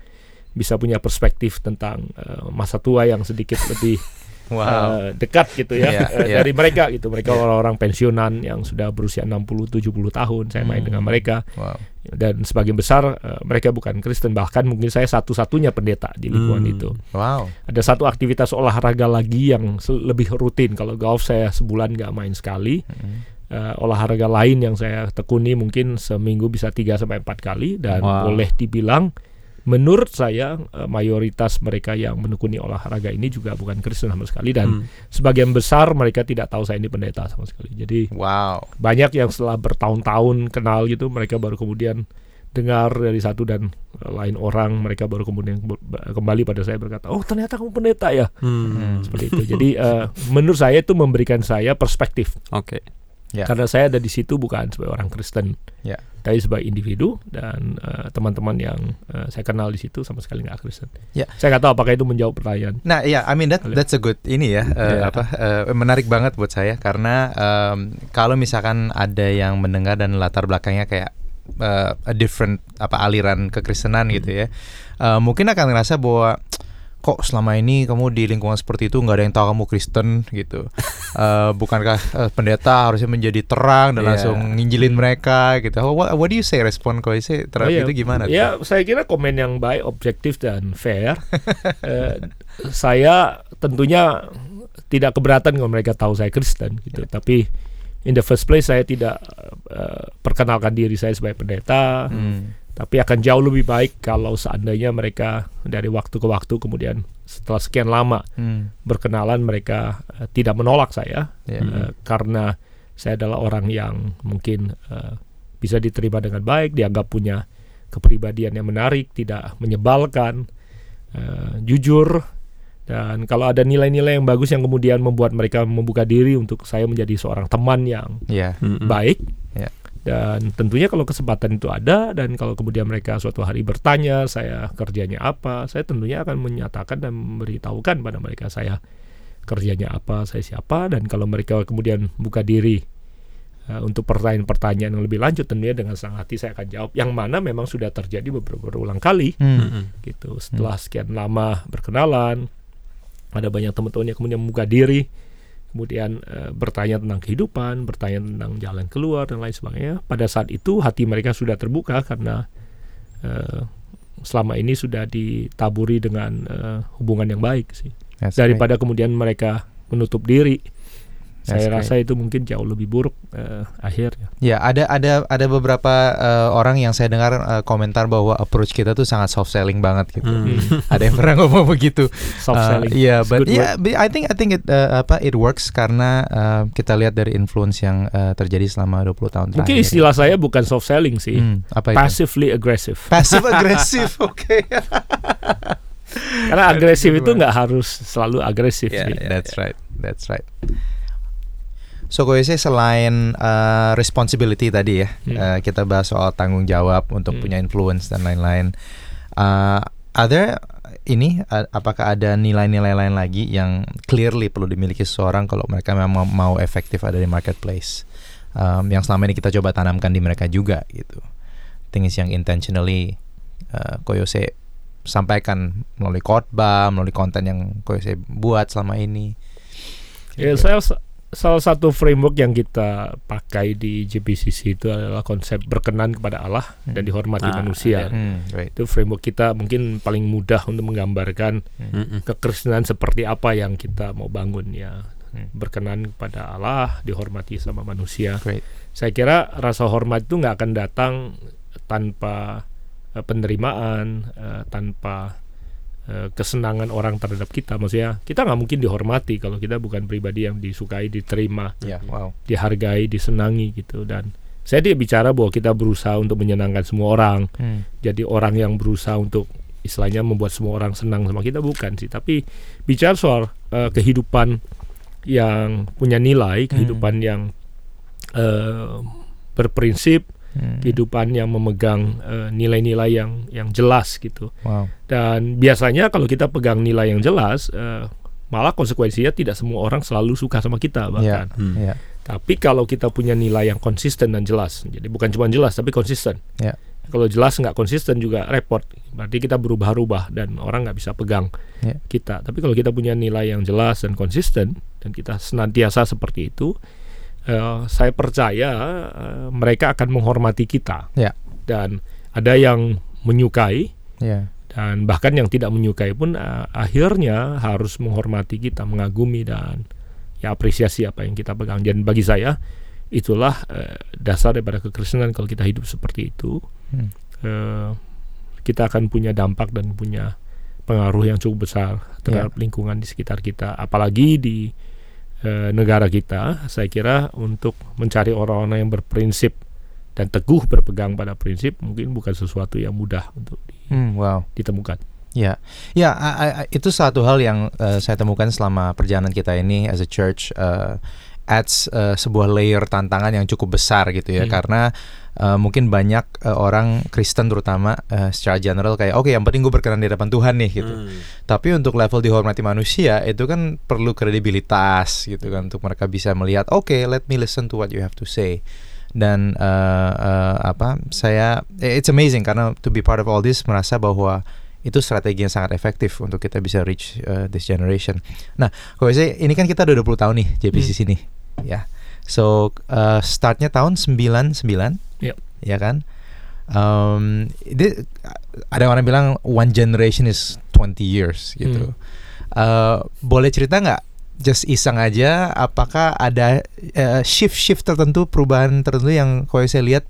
Speaker 3: bisa punya perspektif tentang eh, masa tua yang sedikit lebih
Speaker 2: Wow.
Speaker 3: eh, dekat gitu ya eh,
Speaker 2: iya.
Speaker 3: dari mereka gitu. Mereka orang-orang pensiunan yang sudah berusia 60 70 tahun. Saya main
Speaker 2: Hmm.
Speaker 3: dengan mereka
Speaker 2: wow.
Speaker 3: dan sebagian besar eh, mereka bukan Kristen bahkan mungkin saya satu-satunya pendeta di lingkungan
Speaker 1: Hmm.
Speaker 3: itu.
Speaker 2: Wow.
Speaker 3: Ada satu aktivitas olahraga lagi yang lebih rutin. Kalau golf saya sebulan nggak main sekali.
Speaker 2: Mm.
Speaker 3: Eh, olahraga lain yang saya tekuni mungkin seminggu bisa 3 sampai 4 kali dan
Speaker 1: Wow.
Speaker 3: boleh dibilang menurut saya eh, mayoritas mereka yang menekuni olahraga ini juga bukan Kristen sama sekali dan
Speaker 1: Hmm.
Speaker 3: sebagian besar mereka tidak tahu saya ini pendeta sama sekali. Jadi
Speaker 2: Wow.
Speaker 3: banyak yang setelah bertahun-tahun kenal gitu mereka baru kemudian dengar dari satu dan eh, lain orang mereka baru kemudian kembali pada saya berkata oh ternyata kamu pendeta ya
Speaker 1: Hmm.
Speaker 3: seperti itu jadi eh, menurut saya itu memberikan saya perspektif
Speaker 1: Oke.
Speaker 2: Ya.
Speaker 3: karena saya ada di situ bukan sebagai orang Kristen
Speaker 2: Ya.
Speaker 3: tapi sebagai individu dan eh, teman-teman yang eh, saya kenal di situ sama sekali nggak Kristen
Speaker 2: Ya.
Speaker 3: saya nggak tahu apakah itu menjawab pertanyaan
Speaker 2: Nah, iya, I mean that that's a good ini ya, eh,
Speaker 1: Iya.
Speaker 2: apa eh, menarik banget buat saya karena em, kalau misalkan ada yang mendengar dan latar belakangnya kayak eh, a different apa aliran kekristenan gitu ya, eh, mungkin akan ngerasa bahwa kok selama ini kamu di lingkungan seperti itu nggak ada yang tahu kamu Kristen gitu, Eh, bukankah eh, pendeta harusnya menjadi terang dan
Speaker 1: Iya.
Speaker 2: langsung nginjilin mereka gitu? What, what do you say respon kau sih terhadap
Speaker 3: Oh, iya.
Speaker 2: itu gimana?
Speaker 3: Ya, saya kira komen yang baik, objektif dan fair. Eh, saya tentunya tidak keberatan kalau mereka tahu saya Kristen gitu. Tapi in the first place saya tidak eh, perkenalkan diri saya sebagai pendeta.
Speaker 2: Hmm.
Speaker 3: Tapi akan jauh lebih baik kalau seandainya mereka dari waktu ke waktu kemudian setelah sekian lama
Speaker 2: Hmm.
Speaker 3: berkenalan mereka eh, tidak menolak saya
Speaker 2: Ya.
Speaker 3: Eh, karena saya adalah orang yang mungkin eh, bisa diterima dengan baik, dianggap punya kepribadian yang menarik, tidak menyebalkan, eh, jujur, dan kalau ada nilai-nilai yang bagus yang kemudian membuat mereka membuka diri untuk saya menjadi seorang teman yang
Speaker 2: Ya.
Speaker 1: Mm-mm.
Speaker 3: baik. Dan tentunya kalau kesempatan itu ada dan kalau kemudian mereka suatu hari bertanya saya kerjanya apa, saya tentunya akan menyatakan dan memberitahukan pada mereka saya kerjanya apa, saya siapa dan kalau mereka kemudian buka diri eh, untuk pertanyaan-pertanyaan yang lebih lanjut tentunya dengan senang hati saya akan jawab yang mana memang sudah terjadi beberapa berulang kali
Speaker 2: Hmm.
Speaker 1: Mm-mm.
Speaker 3: gitu. Setelah sekian lama berkenalan, ada banyak teman-teman yang kemudian membuka diri, kemudian eh, bertanya tentang kehidupan, bertanya tentang jalan keluar dan lain sebagainya. Pada saat itu hati mereka sudah terbuka karena eh, selama ini sudah ditaburi dengan eh, hubungan yang baik sih.
Speaker 2: That's
Speaker 3: Daripada kemudian mereka menutup diri.
Speaker 2: That's
Speaker 3: Saya
Speaker 2: great.
Speaker 3: rasa itu mungkin jauh lebih buruk eh, akhirnya.
Speaker 2: Ya, ada ada ada beberapa eh, orang yang saya dengar eh, komentar bahwa approach kita tuh sangat soft selling banget gitu.
Speaker 1: Hmm.
Speaker 2: ada yang pernah ngomong begitu.
Speaker 3: Soft
Speaker 2: Uh,
Speaker 3: selling.
Speaker 2: Iya,
Speaker 3: It's
Speaker 2: but yeah, but I think I think it uh, apa it works karena uh, kita lihat dari influence yang uh, terjadi selama 20 tahun terakhir.
Speaker 3: Mungkin istilah saya bukan soft selling sih,
Speaker 2: Hmm, apa itu?
Speaker 3: passively aggressive.
Speaker 2: Passive aggressive, oke.
Speaker 3: Karena agresif itu nggak harus selalu agresif
Speaker 1: Ya,
Speaker 3: sih.
Speaker 1: ya.
Speaker 2: That's right, that's right. So gue sih selain uh, responsibility tadi ya,
Speaker 3: Hmm.
Speaker 2: uh, kita bahas soal tanggung jawab untuk
Speaker 3: Hmm.
Speaker 2: punya influence dan lain-lain. Uh, ada ini a- apakah ada nilai-nilai lain lagi yang clearly perlu dimiliki seseorang kalau mereka memang mau efektif ada di marketplace um, yang selama ini kita coba tanamkan di mereka juga gitu. Things yang intentionally uh, Koyose sampaikan melalui khotbah, melalui konten yang Koyose buat selama ini.
Speaker 3: Ya, saya salah satu framework yang kita pakai di JPCC itu adalah konsep berkenan kepada Allah dan dihormati
Speaker 1: Ah,
Speaker 3: manusia.
Speaker 1: iya.
Speaker 2: Hmm, right.
Speaker 3: Itu framework kita mungkin paling mudah untuk menggambarkan
Speaker 1: Mm-mm.
Speaker 3: kekristenan seperti apa yang kita mau bangun ya.
Speaker 2: Hmm.
Speaker 3: Berkenan kepada Allah, dihormati sama manusia.
Speaker 2: Great.
Speaker 3: Saya kira rasa hormat itu nggak akan datang tanpa eh, penerimaan, eh, tanpa kesenangan orang terhadap kita. Maksudnya kita nggak mungkin dihormati kalau kita bukan pribadi yang disukai, diterima,
Speaker 2: Ya, wow.
Speaker 3: dihargai, disenangi gitu. Dan saya tidak bicara bahwa kita berusaha untuk menyenangkan semua orang.
Speaker 2: Hmm.
Speaker 3: Jadi orang yang berusaha untuk istilahnya membuat semua orang senang sama kita bukan sih tapi bicara soal uh, kehidupan yang punya nilai kehidupan yang uh, berprinsip
Speaker 2: Hmm.
Speaker 3: kehidupan yang memegang eh, nilai-nilai yang yang jelas gitu
Speaker 2: Wow.
Speaker 3: dan biasanya kalau kita pegang nilai yang jelas eh, malah konsekuensinya tidak semua orang selalu suka sama kita
Speaker 2: Iya.
Speaker 3: bahkan
Speaker 1: Hmm.
Speaker 2: Iya.
Speaker 3: tapi kalau kita punya nilai yang konsisten dan jelas jadi bukan cuma jelas tapi konsisten
Speaker 2: Iya.
Speaker 3: kalau jelas nggak konsisten juga repot berarti kita berubah-ubah dan orang nggak bisa pegang
Speaker 2: Iya.
Speaker 3: kita tapi kalau kita punya nilai yang jelas dan konsisten dan kita senantiasa seperti itu eh, saya percaya eh, mereka akan menghormati kita
Speaker 2: Ya.
Speaker 3: dan ada yang menyukai
Speaker 2: Iya.
Speaker 3: dan bahkan yang tidak menyukai pun eh, akhirnya harus menghormati kita mengagumi dan ya apresiasi apa yang kita pegang dan bagi saya itulah eh, dasar daripada kekristenan kalau kita hidup seperti itu
Speaker 2: Hmm.
Speaker 3: eh, kita akan punya dampak dan punya pengaruh yang cukup besar terhadap lingkungan di sekitar kita apalagi di eh, negara kita saya kira untuk mencari orang-orang yang berprinsip dan teguh berpegang pada prinsip mungkin bukan sesuatu yang mudah untuk di-
Speaker 2: Hmm, wow.
Speaker 3: ditemukan
Speaker 2: Ya, ya I- I- I- itu satu hal yang eh, saya temukan selama perjalanan kita ini as a church eh, adds eh, sebuah layer tantangan yang cukup besar gitu ya
Speaker 3: Hmm.
Speaker 2: karena eh, mungkin banyak eh, orang Kristen terutama eh, secara general kayak oke yang penting gue berkenan di hadapan Tuhan nih gitu.
Speaker 1: Hmm.
Speaker 2: Tapi untuk level dihormati manusia itu kan perlu kredibilitas gitu kan untuk mereka bisa melihat oke let me listen to what you have to say dan eh, eh, apa saya it's amazing karena to be part of all this merasa bahwa itu strategi yang sangat efektif untuk kita bisa reach uh, this generation. Nah, kalau saya ini kan kita udah 20 tahun nih JPCC nih, ya. So uh, startnya tahun 99,
Speaker 3: Yep.
Speaker 2: ya kan? Um, ini ada orang bilang one generation is 20 years gitu. Uh, boleh cerita nggak? Just iseng aja, apakah ada uh, shift-shift tertentu, perubahan tertentu yang kalau saya lihat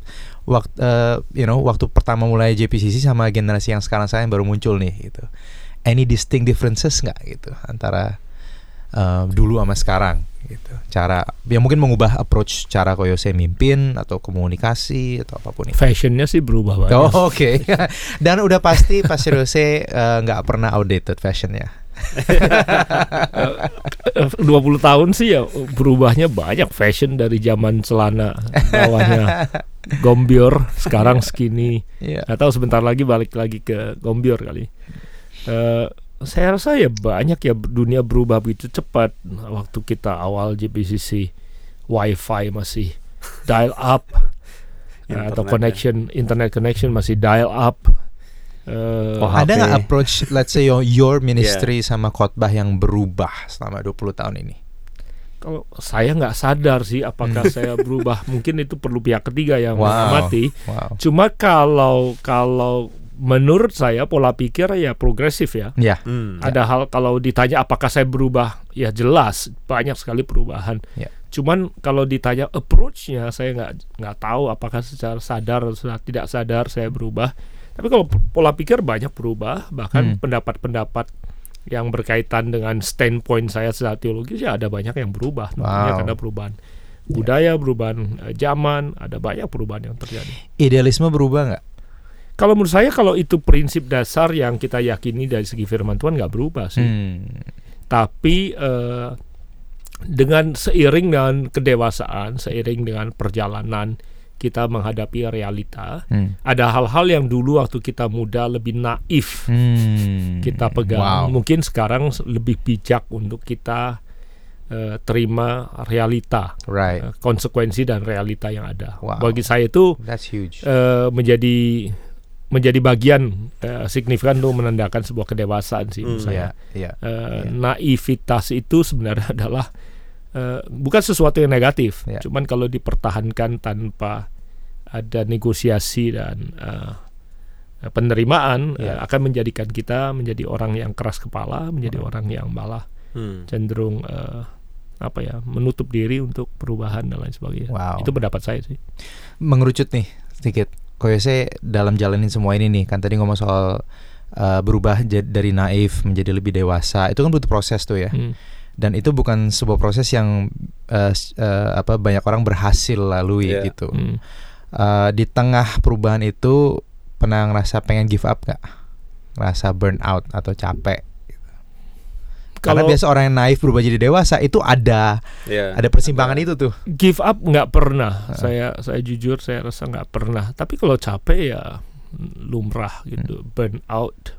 Speaker 2: waktu, you know, waktu pertama mulai JPCC sama generasi yang sekarang saya yang baru muncul nih gitu. Any distinct differences nggak gitu antara uh, dulu sama sekarang gitu. Cara yang mungkin mengubah approach cara koyo saya mimpin atau komunikasi atau apa pun itu.
Speaker 3: fashionnya sih berubah banget
Speaker 2: Oh, Oke, dan udah pasti Pasir Jose uh, nggak pernah outdated fashionnya.
Speaker 3: 20 tahun sih ya berubahnya banyak fashion dari zaman celana bawahnya gombior sekarang skinny
Speaker 2: Iya.
Speaker 3: atau sebentar lagi balik lagi ke gombior kali Eh, saya rasa ya banyak ya dunia berubah begitu cepat waktu kita awal JPCC wifi masih dial up eh, atau
Speaker 1: Internet ya.
Speaker 3: connection internet connection masih dial up Eh,
Speaker 1: Oh,
Speaker 2: Ada nggak approach, let's say your, your ministry sama khotbah yang berubah selama 20 tahun ini?
Speaker 3: Kalau saya nggak sadar sih apakah saya berubah. Mungkin itu perlu pihak ketiga yang
Speaker 2: Wow.
Speaker 3: mengamati.
Speaker 2: Wow.
Speaker 3: Cuma kalau kalau menurut saya pola pikir ya progresif ya.
Speaker 2: Ya.
Speaker 1: Hmm.
Speaker 3: Ada hal kalau ditanya apakah saya berubah, ya jelas banyak sekali perubahan.
Speaker 2: Ya.
Speaker 3: Cuman kalau ditanya approach-nya saya nggak nggak tahu apakah secara sadar atau tidak sadar saya berubah. Tapi kalau pola pikir banyak berubah, bahkan
Speaker 2: Hmm.
Speaker 3: pendapat-pendapat yang berkaitan dengan standpoint saya secara teologis ya ada banyak yang berubah. Namanya
Speaker 2: Wow.
Speaker 3: karena perubahan budaya, perubahan eh, zaman, ada banyak perubahan yang terjadi.
Speaker 2: Idealisme berubah nggak?
Speaker 3: Kalau menurut saya kalau itu prinsip dasar yang kita yakini dari segi firman Tuhan nggak berubah sih.
Speaker 2: Hmm.
Speaker 3: Tapi eh, dengan seiring dengan kedewasaan, seiring dengan perjalanan kita menghadapi realita,
Speaker 2: Hmm.
Speaker 3: ada hal-hal yang dulu waktu kita muda lebih naif
Speaker 2: Hmm.
Speaker 3: kita pegang.
Speaker 2: Wow.
Speaker 3: Mungkin sekarang lebih bijak untuk kita eh, terima realita,
Speaker 2: Right.
Speaker 3: eh, konsekuensi dan realita yang ada.
Speaker 2: Wow.
Speaker 3: Bagi saya itu
Speaker 2: That's huge.
Speaker 3: eh, menjadi menjadi bagian eh, signifikan untuk menandakan sebuah kedewasaan sih menurut
Speaker 1: Hmm,
Speaker 3: saya.
Speaker 2: Iya. Iya.
Speaker 3: Eh,
Speaker 2: Iya.
Speaker 3: Naivitas itu sebenarnya adalah eh, bukan sesuatu yang negatif,
Speaker 2: Iya.
Speaker 3: cuman kalau dipertahankan tanpa ada negosiasi dan eh, penerimaan
Speaker 2: Iya.
Speaker 3: eh, akan menjadikan kita menjadi orang yang keras kepala, menjadi orang yang malah
Speaker 1: Hmm.
Speaker 3: cenderung eh, apa ya menutup diri untuk perubahan dan lain sebagainya.
Speaker 2: Wow.
Speaker 3: Itu pendapat saya sih.
Speaker 2: Mengerucut nih sedikit. Koyose dalam jalanin semua ini nih kan tadi ngomong soal uh, berubah dari naif menjadi lebih dewasa itu kan butuh proses tuh ya
Speaker 3: Hmm.
Speaker 2: dan itu bukan sebuah proses yang uh, uh, apa banyak orang berhasil lalui
Speaker 1: Iya.
Speaker 2: gitu
Speaker 3: Hmm.
Speaker 2: Uh, di tengah perubahan itu pernah ngerasa pengen give up gak? ngerasa burn out atau capek? Karena
Speaker 3: Kalau
Speaker 2: biasa orang yang naif berubah jadi dewasa itu ada
Speaker 1: Iya.
Speaker 2: ada persimpangan itu tuh.
Speaker 3: give up nggak pernah. Saya saya jujur saya rasa nggak pernah. Tapi kalau capek ya lumrah gitu. Burn out.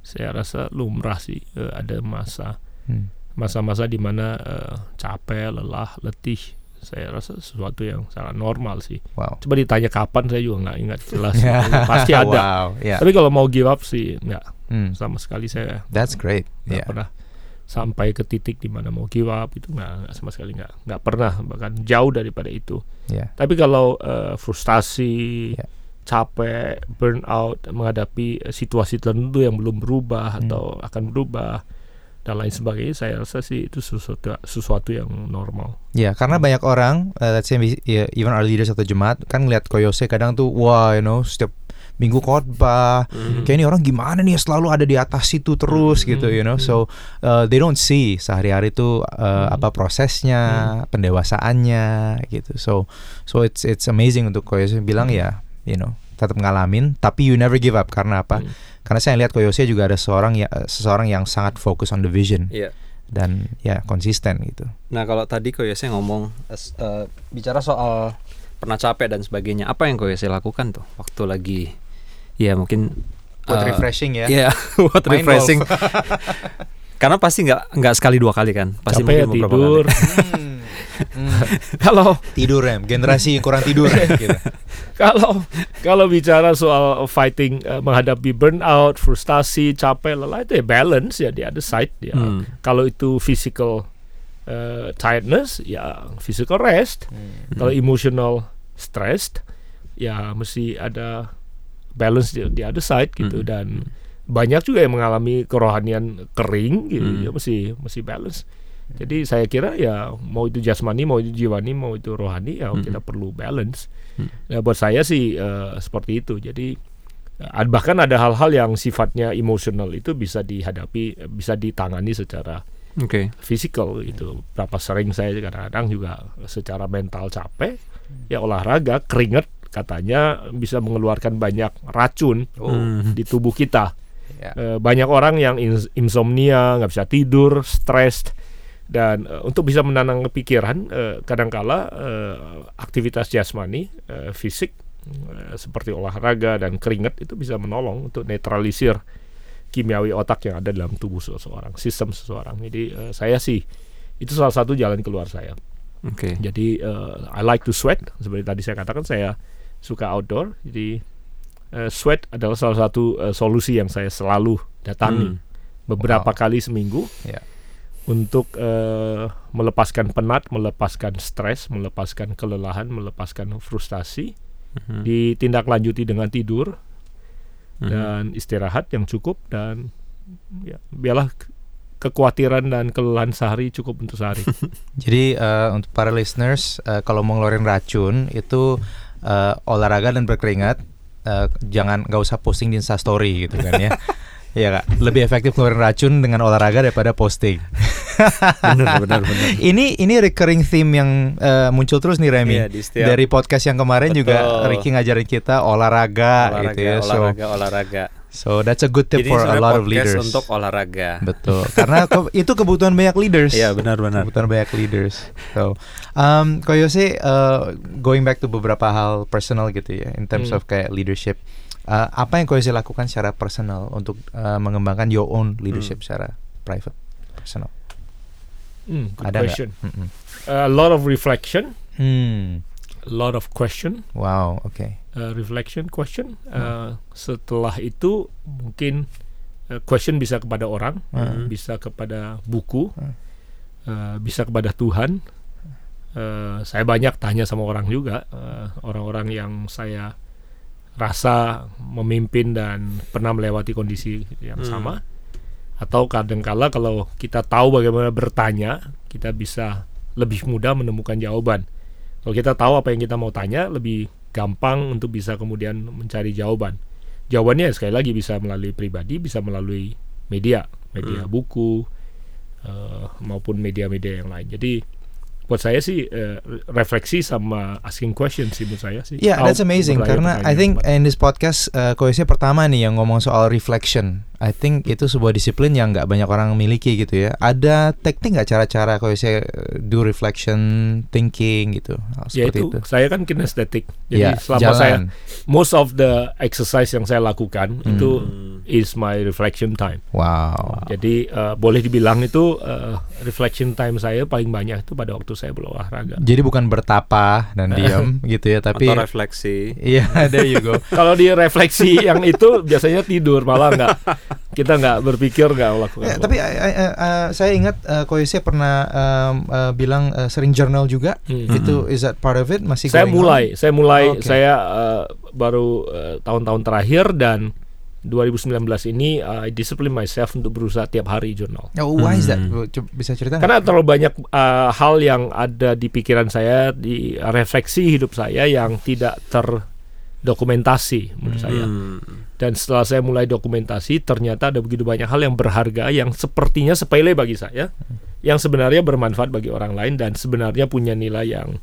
Speaker 3: Saya rasa lumrah sih. Eh, ada masa
Speaker 2: Hmm.
Speaker 3: masa-masa di mana eh, capek, lelah, letih. Saya rasa sesuatu yang sangat normal sih.
Speaker 2: Wow.
Speaker 3: Coba ditanya kapan saya juga nggak ingat jelas. Pasti ada.
Speaker 2: Wow, ya.
Speaker 3: Tapi kalau mau give up sih nggak
Speaker 2: Hmm.
Speaker 3: sama sekali saya
Speaker 2: That's great.
Speaker 3: nggak
Speaker 2: Yeah.
Speaker 3: pernah sampai ke titik di mana mau give up itu nggak sama sekali nggak nggak pernah bahkan jauh daripada itu.
Speaker 2: Yeah.
Speaker 3: Tapi kalau eh, frustasi,
Speaker 2: Ya.
Speaker 3: capek, burnout menghadapi eh, situasi tertentu yang belum berubah
Speaker 2: Hmm.
Speaker 3: atau akan berubah dan lain sebagainya, saya rasa sih itu sesuatu sesuatu yang normal.
Speaker 2: Ya, karena banyak orang, uh, let's say ya, even our leaders atau jemaat kan ngeliat Koyose kadang tuh, wah, you know, setiap minggu khotbah,
Speaker 1: Mhm.
Speaker 2: kayak ini orang gimana nih selalu ada di atas situ terus gitu, you know. So uh, they don't see sehari-hari tuh uh, apa prosesnya, pendewasaannya gitu. So so it's it's amazing untuk Koyose bilang ya, you know, tetap ngalamin, tapi you never give up karena apa?
Speaker 3: Hmm.
Speaker 2: Karena saya lihat Koyose juga ada seorang ya seseorang yang sangat fokus on the vision
Speaker 1: Iya.
Speaker 2: dan ya konsisten gitu.
Speaker 1: Nah kalau tadi Koyose ngomong eh, bicara soal pernah capek dan sebagainya, apa yang Koyose lakukan tuh waktu lagi ya mungkin
Speaker 2: Buat
Speaker 1: eh,
Speaker 2: refreshing ya.
Speaker 1: Iya, buat refreshing. Karena pasti nggak nggak sekali dua kali kan, pasti
Speaker 3: capek ya
Speaker 1: mungkin beberapa
Speaker 3: tidur.
Speaker 1: kali.
Speaker 2: Hmm.
Speaker 3: kalau
Speaker 2: tidur ya, generasi kurang tidur ya. Gitu.
Speaker 3: kalau kalau bicara soal fighting eh, menghadapi burnout, frustasi, capek, lelah itu ya balance ya di other side ya.
Speaker 1: Hmm.
Speaker 3: Kalau itu physical eh, tiredness ya physical rest. Kalau emotional stressed ya mesti ada balance di, di other side gitu
Speaker 1: Hmm.
Speaker 3: dan banyak juga yang mengalami kerohanian kering gitu
Speaker 1: Hmm.
Speaker 3: ya mesti mesti balance. Jadi saya kira ya mau itu jasmani, mau itu jiwani, mau itu rohani ya
Speaker 1: Hmm.
Speaker 3: kita perlu balance.
Speaker 1: Hmm.
Speaker 3: Ya buat saya sih eh, seperti itu. Jadi eh, bahkan ada hal-hal yang sifatnya emosional itu bisa dihadapi, bisa ditangani secara
Speaker 1: Oke.
Speaker 3: physical gitu. Berapa sering saya kadang-kadang juga secara mental capek, ya olahraga, keringat katanya bisa mengeluarkan banyak racun
Speaker 1: Hmm.
Speaker 3: di tubuh kita.
Speaker 2: Ya.
Speaker 3: Eh, banyak orang yang ins- insomnia, nggak bisa tidur, stres dan eh, untuk bisa menenang pikiran eh, kadangkala eh, aktivitas jasmani, eh, fisik eh, seperti olahraga dan keringat itu bisa menolong untuk netralisir kimiawi otak yang ada dalam tubuh seseorang, sistem seseorang. Jadi eh, saya sih itu salah satu jalan keluar saya.
Speaker 1: Oke.
Speaker 3: Jadi eh, I like to sweat seperti tadi saya katakan saya suka outdoor. Jadi eh, sweat adalah salah satu eh, solusi yang saya selalu datangi
Speaker 1: Hmm.
Speaker 3: beberapa
Speaker 2: Wow.
Speaker 3: kali seminggu
Speaker 2: Ya.
Speaker 3: untuk eh, melepaskan penat, melepaskan stres, melepaskan kelelahan, melepaskan frustasi.
Speaker 1: Mhm.
Speaker 3: Ditindaklanjuti dengan tidur
Speaker 1: Mhm.
Speaker 3: dan istirahat yang cukup dan ya biarlah ke- kekhawatiran dan kelelahan sehari cukup untuk sehari.
Speaker 2: Jadi eh, untuk para listeners eh, kalau mau ngeluarin racun itu eh, olahraga dan berkeringat eh, jangan nggak usah posting di Insta Story gitu kan ya. Iya kak, lebih efektif ngeluarin racun dengan olahraga daripada posting.
Speaker 1: benar benar benar.
Speaker 2: ini ini recurring theme yang eh, muncul terus nih Remy.
Speaker 1: Iya, di setiap
Speaker 2: Dari podcast yang kemarin juga
Speaker 1: Betul.
Speaker 2: Ricky ngajarin kita olahraga,
Speaker 1: olahraga,
Speaker 2: gitu ya. So,
Speaker 1: olahraga, olahraga.
Speaker 2: So that's a good tip
Speaker 1: Jadi
Speaker 2: for a lot of leaders.
Speaker 1: untuk olahraga.
Speaker 2: Betul. Karena ke- itu kebutuhan banyak leaders.
Speaker 1: Iya benar-benar.
Speaker 2: Kebutuhan banyak leaders. So, um, Koyose, uh, going back to beberapa hal personal gitu ya, in terms
Speaker 3: Hmm.
Speaker 2: of kayak leadership. uh, apa yang Koyose lakukan secara personal untuk uh, mengembangkan your own leadership secara private, personal?
Speaker 3: Hmm, good
Speaker 2: Ada
Speaker 3: question.
Speaker 2: Mm-mm.
Speaker 3: A lot of reflection,
Speaker 2: Hmm.
Speaker 3: A lot of question,
Speaker 2: Wow. Oke.
Speaker 3: uh, reflection, question. Uh, setelah itu mungkin uh, question bisa kepada orang,
Speaker 2: Hmm.
Speaker 3: bisa kepada buku,
Speaker 2: Hmm.
Speaker 3: uh, bisa kepada Tuhan. Uh, saya banyak tanya sama orang juga, uh, orang-orang yang saya rasa memimpin dan pernah melewati kondisi yang
Speaker 1: Hmm.
Speaker 3: sama. Atau kadangkala kalau kita tahu bagaimana bertanya, kita bisa lebih mudah menemukan jawaban. Kalau kita tahu apa yang kita mau tanya, lebih gampang untuk bisa kemudian mencari jawaban. Jawabannya sekali lagi bisa melalui pribadi, bisa melalui media, media
Speaker 1: Hmm.
Speaker 3: buku eh, maupun media-media yang lain. Jadi buat saya sih eh, refleksi sama asking question sih menurut saya sih.
Speaker 2: Yeah, that's amazing karena I think in this podcast uh, Koyose pertama nih yang ngomong soal reflection. I think itu sebuah disiplin yang nggak banyak orang miliki gitu ya. Ada teknik nggak cara-cara Koyose uh, do reflection thinking gitu
Speaker 3: ya
Speaker 2: seperti
Speaker 3: itu,
Speaker 2: itu.
Speaker 3: saya kan kinestetik. Jadi
Speaker 2: Ya,
Speaker 3: selama saya
Speaker 2: jalan.
Speaker 3: most of the exercise yang saya lakukan
Speaker 2: Hmm.
Speaker 3: itu is my reflection time.
Speaker 2: Wow.
Speaker 3: Jadi eh, boleh dibilang itu eh, reflection time saya paling banyak itu pada waktu saya berolahraga.
Speaker 2: Jadi bukan bertapa dan diam gitu ya, tapi
Speaker 1: Atau refleksi.
Speaker 2: Iya, there you go.
Speaker 3: Kalau di refleksi yang itu biasanya tidur malah nggak kita nggak berpikir nggak melakukan.
Speaker 2: Ya, tapi uh, uh, uh, saya ingat uh, Koyose pernah um, uh, bilang uh, sering journal juga.
Speaker 3: Hmm.
Speaker 2: Itu is that part of it masih
Speaker 3: saya
Speaker 2: going on?
Speaker 3: mulai, saya mulai,
Speaker 2: Oke.
Speaker 3: saya eh, baru tahun-tahun terakhir dan 2019 ini uh, I discipline myself untuk berusaha tiap hari jurnal.
Speaker 2: Oh, why is that?
Speaker 1: Hmm.
Speaker 2: Coba Bisa cerita?
Speaker 3: Karena terlalu banyak uh, hal yang ada di pikiran saya, di refleksi hidup saya yang tidak terdokumentasi menurut saya.
Speaker 1: Hmm.
Speaker 3: Dan setelah saya mulai dokumentasi, ternyata ada begitu banyak hal yang berharga yang sepertinya sepele bagi saya, yang sebenarnya bermanfaat bagi orang lain dan sebenarnya punya nilai yang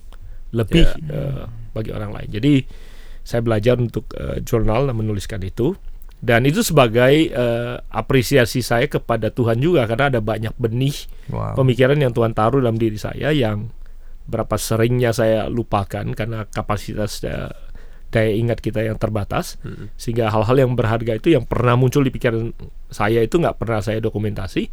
Speaker 3: lebih eh, bagi orang lain. Jadi saya belajar untuk eh, jurnal dan menuliskan itu. Dan itu sebagai eh, apresiasi saya kepada Tuhan juga karena ada banyak benih
Speaker 2: Wow.
Speaker 3: pemikiran yang Tuhan taruh dalam diri saya yang berapa seringnya saya lupakan karena kapasitas eh, daya ingat kita yang terbatas
Speaker 1: Hmm.
Speaker 3: sehingga hal-hal yang berharga itu yang pernah muncul di pikiran saya itu nggak pernah saya dokumentasi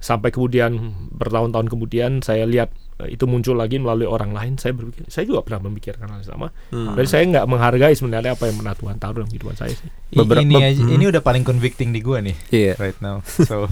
Speaker 3: sampai kemudian bertahun-tahun kemudian saya lihat eh, itu muncul lagi melalui orang lain saya berpikir saya juga pernah memikirkan hal yang sama
Speaker 1: Hmm.
Speaker 3: dan saya nggak menghargai sebenarnya apa yang pernah Tuhan taruh dalam kehidupan saya sih
Speaker 1: Beberapa-
Speaker 2: ini aja,
Speaker 1: hmm.
Speaker 2: ini udah paling convicting di gua nih
Speaker 1: Iya.
Speaker 2: right now. So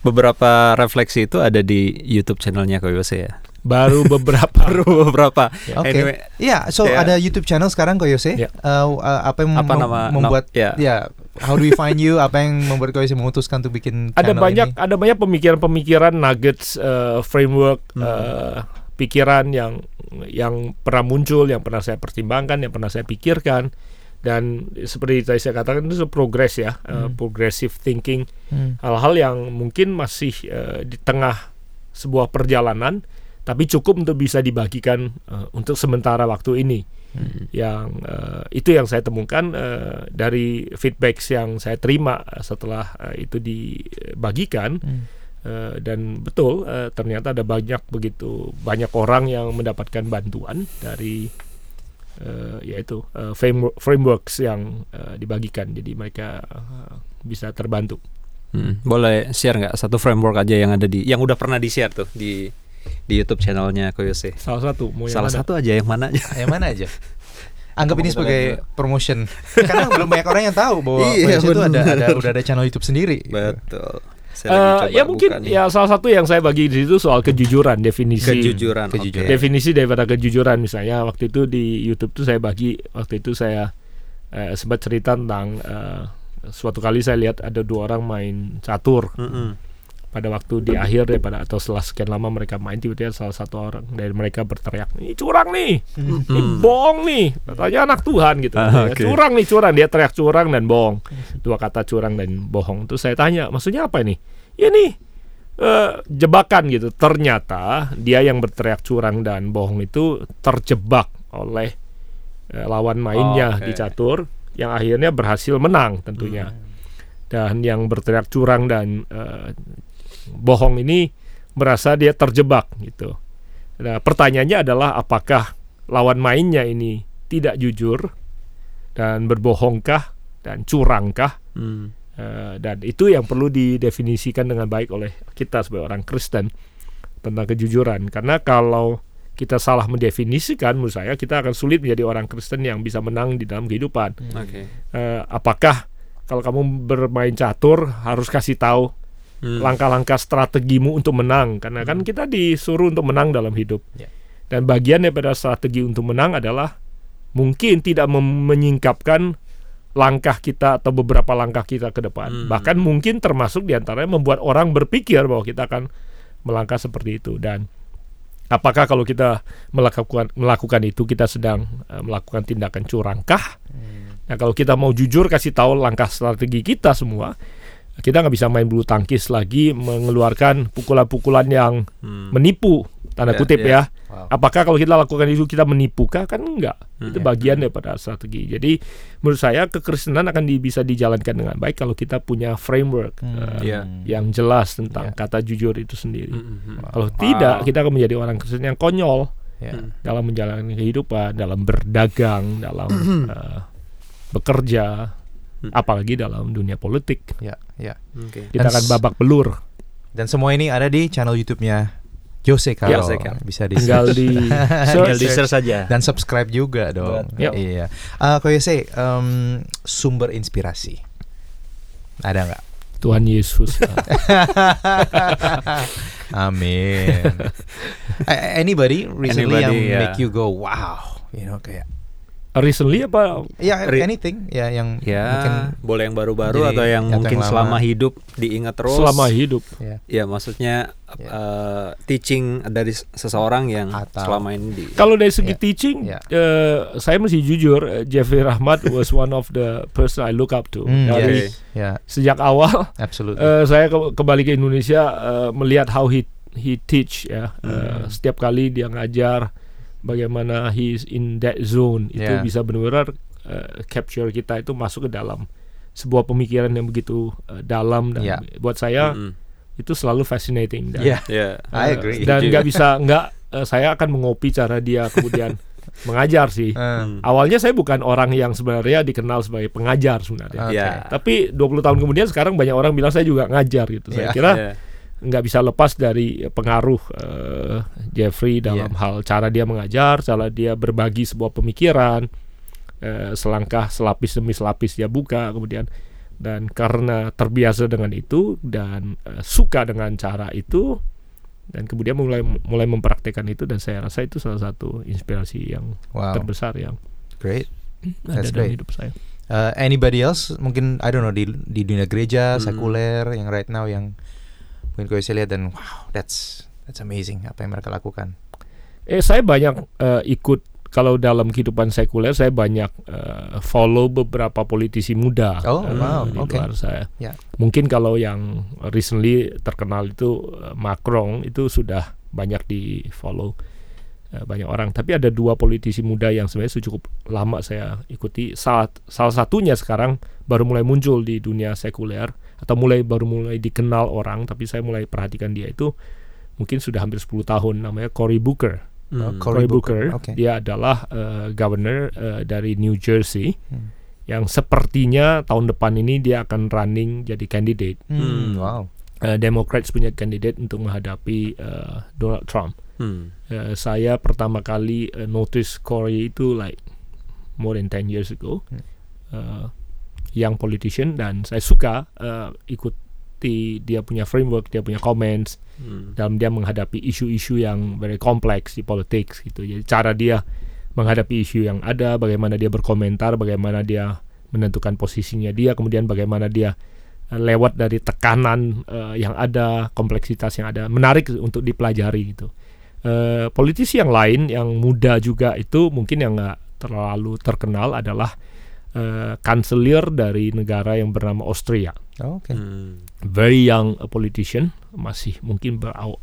Speaker 1: Beberapa refleksi itu ada di YouTube channelnya Koyose ya.
Speaker 3: baru beberapa
Speaker 1: Baru beberapa.
Speaker 2: Oke.
Speaker 1: Anyway,
Speaker 2: Iya, so
Speaker 1: Ya.
Speaker 2: ada YouTube channel sekarang Koyose.
Speaker 3: Ya.
Speaker 2: Uh, uh, apa yang
Speaker 1: Apa
Speaker 2: mem-
Speaker 1: nama-
Speaker 2: membuat
Speaker 1: nam- ya.
Speaker 2: ya how do we find you? Apa yang membuat Koyose memutuskan untuk bikin
Speaker 3: ada banyak
Speaker 2: ini?
Speaker 3: ada banyak pemikiran-pemikiran nuggets eh, framework
Speaker 1: Hmm.
Speaker 3: eh, pikiran yang yang pernah muncul yang pernah saya pertimbangkan yang pernah saya pikirkan dan seperti tadi saya katakan itu progress ya eh,
Speaker 2: Hmm.
Speaker 3: progressive thinking
Speaker 2: Hmm.
Speaker 3: hal-hal yang mungkin masih eh, di tengah sebuah perjalanan tapi cukup untuk bisa dibagikan eh, untuk sementara waktu ini
Speaker 2: Hmm.
Speaker 3: yang eh, itu yang saya temukan eh, dari feedback yang saya terima setelah eh, itu dibagikan
Speaker 2: Hmm.
Speaker 3: Eh, dan betul eh, ternyata ada banyak begitu banyak orang yang mendapatkan bantuan dari eh, yaitu eh, framework frameworks yang eh, dibagikan jadi mereka eh, bisa terbantu
Speaker 1: Hmm, boleh share nggak satu framework aja yang ada di yang udah pernah di share tuh di di YouTube channelnya Koyose.
Speaker 3: salah satu mau yang
Speaker 1: Salah
Speaker 3: mana?
Speaker 1: satu aja yang mana aja.
Speaker 2: Yang mana aja? Anggap ini sebagai promotion. Karena belum banyak orang yang tahu bahwa
Speaker 1: Iya,
Speaker 2: Koyose itu ada ada udah ada channel YouTube sendiri.
Speaker 1: Betul. Saya lagi coba
Speaker 3: ya mungkin ya salah satu yang saya bagi di situ soal kejujuran definisi
Speaker 1: kejujuran.
Speaker 2: Kejujuran.
Speaker 1: oke.
Speaker 3: definisi daripada kejujuran misalnya waktu itu di YouTube tuh saya bagi waktu itu saya eh, sempat cerita tentang eh, suatu kali saya lihat ada dua orang main catur
Speaker 1: Mm-mm.
Speaker 3: Pada waktu di akhir daripada atau setelah sekian lama mereka main tiba-tiba salah satu orang dari mereka berteriak ini curang nih. Ini
Speaker 1: Hmm.
Speaker 3: bohong nih. Katanya anak Tuhan gitu.
Speaker 1: Ah, oke.
Speaker 3: curang nih curang. Dia teriak curang dan bohong. Dua kata curang dan bohong. Terus saya tanya maksudnya apa ini? Ya nih eh, jebakan gitu. Ternyata dia yang berteriak curang dan bohong itu terjebak oleh eh, lawan mainnya
Speaker 1: Oke.
Speaker 3: di catur yang akhirnya berhasil menang tentunya. Dan yang berteriak curang dan eh, bohong ini merasa dia terjebak gitu. Nah, pertanyaannya adalah apakah lawan mainnya ini tidak jujur dan berbohongkah dan curangkah?
Speaker 1: Hmm.
Speaker 3: Eh, dan itu yang perlu didefinisikan dengan baik oleh kita sebagai orang Kristen tentang kejujuran. Karena kalau kita salah mendefinisikan, menurut saya kita akan sulit menjadi orang Kristen yang bisa menang di dalam kehidupan.
Speaker 1: Oke.
Speaker 3: Eh, apakah kalau kamu bermain catur harus kasih tahu
Speaker 1: Hmm.
Speaker 3: langkah-langkah strategimu untuk menang. Karena kan kita disuruh untuk menang dalam hidup.
Speaker 2: Ya.
Speaker 3: dan bagian daripada strategi untuk menang adalah mungkin tidak menyingkapkan langkah kita atau beberapa langkah kita ke depan.
Speaker 1: Hmm.
Speaker 3: bahkan mungkin termasuk di antaranya membuat orang berpikir bahwa kita akan melangkah seperti itu. Dan apakah kalau kita melakukan melakukan itu kita sedang eh, melakukan tindakan curangkah Nah kalau kita mau jujur kasih tahu langkah strategi kita semua, kita nggak bisa main bulu tangkis lagi mengeluarkan pukulan-pukulan yang
Speaker 1: Hmm.
Speaker 3: menipu tanda
Speaker 1: Ya,
Speaker 3: kutip
Speaker 1: ya.
Speaker 3: ya.
Speaker 2: Wow.
Speaker 3: Apakah kalau kita lakukan itu kita menipukah? Kan enggak.
Speaker 1: Hmm,
Speaker 3: itu
Speaker 1: ya.
Speaker 3: bagian daripada strategi. Jadi menurut saya kekristenan akan di- bisa dijalankan dengan baik kalau kita punya framework
Speaker 2: Hmm.
Speaker 3: eh,
Speaker 1: Iya.
Speaker 3: yang jelas tentang
Speaker 2: Ya.
Speaker 3: kata jujur itu sendiri.
Speaker 1: Mm, mm, mm.
Speaker 3: Kalau
Speaker 2: Wow.
Speaker 3: tidak, kita akan menjadi orang Kristen yang konyol
Speaker 2: Ya.
Speaker 1: Hmm.
Speaker 3: dalam menjalani kehidupan, dalam berdagang, dalam eh, bekerja,
Speaker 1: Hmm.
Speaker 3: apalagi dalam dunia politik.
Speaker 2: Ya, ya.
Speaker 1: Oke.
Speaker 3: Kita
Speaker 2: Dan
Speaker 3: akan babak belur.
Speaker 2: Dan semua ini ada di channel YouTube-nya Jose Carol.
Speaker 1: Jose Carol.
Speaker 2: Bisa di
Speaker 3: Tinggal di
Speaker 1: Tinggal di
Speaker 3: search.
Speaker 1: share saja.
Speaker 2: dan subscribe juga dong.
Speaker 3: Yuk.
Speaker 2: Iya. Uh, Ko Yose, em, sumber inspirasi ada nggak?
Speaker 3: Tuhan Yesus.
Speaker 2: Amin. Anybody recently yang
Speaker 1: Anybody, ya.
Speaker 2: make you go wow, you know kayak
Speaker 3: Recently apa?
Speaker 2: ya
Speaker 1: Re-
Speaker 2: anything ya yang
Speaker 1: Ya,
Speaker 2: mungkin
Speaker 1: boleh yang baru-baru
Speaker 2: Jadi,
Speaker 1: atau yang
Speaker 2: atau
Speaker 1: mungkin
Speaker 2: yang lama.
Speaker 1: selama hidup diingat terus.
Speaker 3: Selama hidup.
Speaker 2: ya.
Speaker 1: Ya, maksudnya
Speaker 2: Ya.
Speaker 1: eh, teaching dari seseorang yang
Speaker 2: Atau-
Speaker 1: selama ini di
Speaker 3: Kalau dari segi
Speaker 2: Ya,
Speaker 3: teaching, eh, saya mesti jujur, eh, Jeffrey Rahmat was one of the person I look up to.
Speaker 2: Hmm,
Speaker 3: Dari
Speaker 1: yes.
Speaker 2: ya,
Speaker 3: sejak awal,
Speaker 2: absolutely.
Speaker 3: eh, saya ke- kembali ke Indonesia eh, melihat how he he teach ya. Eh,
Speaker 2: Hmm.
Speaker 3: setiap kali dia ngajar, bagaimana he is in that zone itu
Speaker 2: Ya.
Speaker 3: bisa benar-benar eh, capture kita itu masuk ke dalam sebuah pemikiran yang begitu eh, dalam dan
Speaker 2: Ya.
Speaker 3: buat saya
Speaker 1: Mm,
Speaker 3: itu selalu fascinating dan
Speaker 2: Ya,
Speaker 1: ya.
Speaker 2: I
Speaker 3: Eh,
Speaker 2: agree.
Speaker 3: Dan nggak bisa nggak eh, saya akan mengopi cara dia kemudian mengajar sih.
Speaker 2: Eh,
Speaker 1: Mm.
Speaker 3: Awalnya saya bukan orang yang sebenarnya dikenal sebagai pengajar sebenarnya.
Speaker 2: Oke.
Speaker 1: Ya.
Speaker 3: Tapi 20 tahun kemudian sekarang banyak orang bilang saya juga ngajar gitu. Saya
Speaker 2: Ya.
Speaker 3: kira
Speaker 1: Ya.
Speaker 3: Nggak bisa lepas dari pengaruh eh, Jeffrey dalam
Speaker 2: Iya.
Speaker 3: hal cara dia mengajar, cara dia berbagi sebuah pemikiran, eh, selangkah selapis demi selapis dia buka kemudian dan karena terbiasa dengan itu dan eh, suka dengan cara itu dan kemudian mulai mulai mempraktekkan itu dan saya rasa itu salah satu inspirasi yang
Speaker 2: wow,
Speaker 3: terbesar yang
Speaker 2: great.
Speaker 3: ada
Speaker 2: That's
Speaker 3: dalam
Speaker 2: great.
Speaker 3: hidup saya.
Speaker 2: Uh, anybody else mungkin I don't know di di dunia gereja
Speaker 1: Hmm.
Speaker 2: sekuler yang right now yang mungkin Ko Yose lihat dan wow, that's that's amazing apa yang mereka lakukan.
Speaker 3: Eh saya banyak eh, ikut kalau dalam kehidupan sekuler saya banyak eh, follow beberapa politisi muda
Speaker 2: Oh,
Speaker 3: eh,
Speaker 2: wow,
Speaker 3: di
Speaker 2: oke.
Speaker 3: luar saya.
Speaker 2: Ya.
Speaker 3: Mungkin kalau yang recently terkenal itu eh, Macron itu sudah banyak di follow eh, banyak orang. Tapi ada dua politisi muda yang sebenarnya sudah cukup lama saya ikuti. Salah salah satunya sekarang baru mulai muncul di dunia sekuler atau mulai baru mulai dikenal orang. Tapi saya mulai perhatikan dia itu mungkin sudah hampir 10 tahun. Namanya Cory Booker.
Speaker 1: Mm.
Speaker 2: Cory
Speaker 3: Cory
Speaker 2: Booker,
Speaker 3: Booker,
Speaker 2: oke.
Speaker 3: dia adalah eh, governor eh, dari New Jersey
Speaker 2: Hmm.
Speaker 3: yang sepertinya tahun depan ini dia akan running jadi candidate
Speaker 2: Hmm,
Speaker 1: Hmm.
Speaker 2: wow.
Speaker 3: eh, Democrats punya candidate untuk menghadapi eh, Donald Trump.
Speaker 1: Mm.
Speaker 3: Eh, saya pertama kali eh, notice Cory itu like more than 10 years ago,
Speaker 2: Hmm.
Speaker 3: eh, young politician dan saya suka eh, ikuti dia punya framework, dia punya comments
Speaker 1: Mm.
Speaker 3: dalam dia menghadapi isu-isu yang very kompleks di politik gitu. Jadi cara dia menghadapi isu yang ada, bagaimana dia berkomentar, bagaimana dia menentukan posisinya dia, kemudian bagaimana dia eh, lewat dari tekanan eh, yang ada, kompleksitas yang ada, menarik untuk dipelajari gitu. Eh, politisi yang lain yang muda juga itu mungkin yang nggak terlalu terkenal adalah eh, kanselir dari negara yang bernama Austria
Speaker 2: Oh, Oke.
Speaker 1: Mm.
Speaker 3: very young uh, politician masih mungkin beraw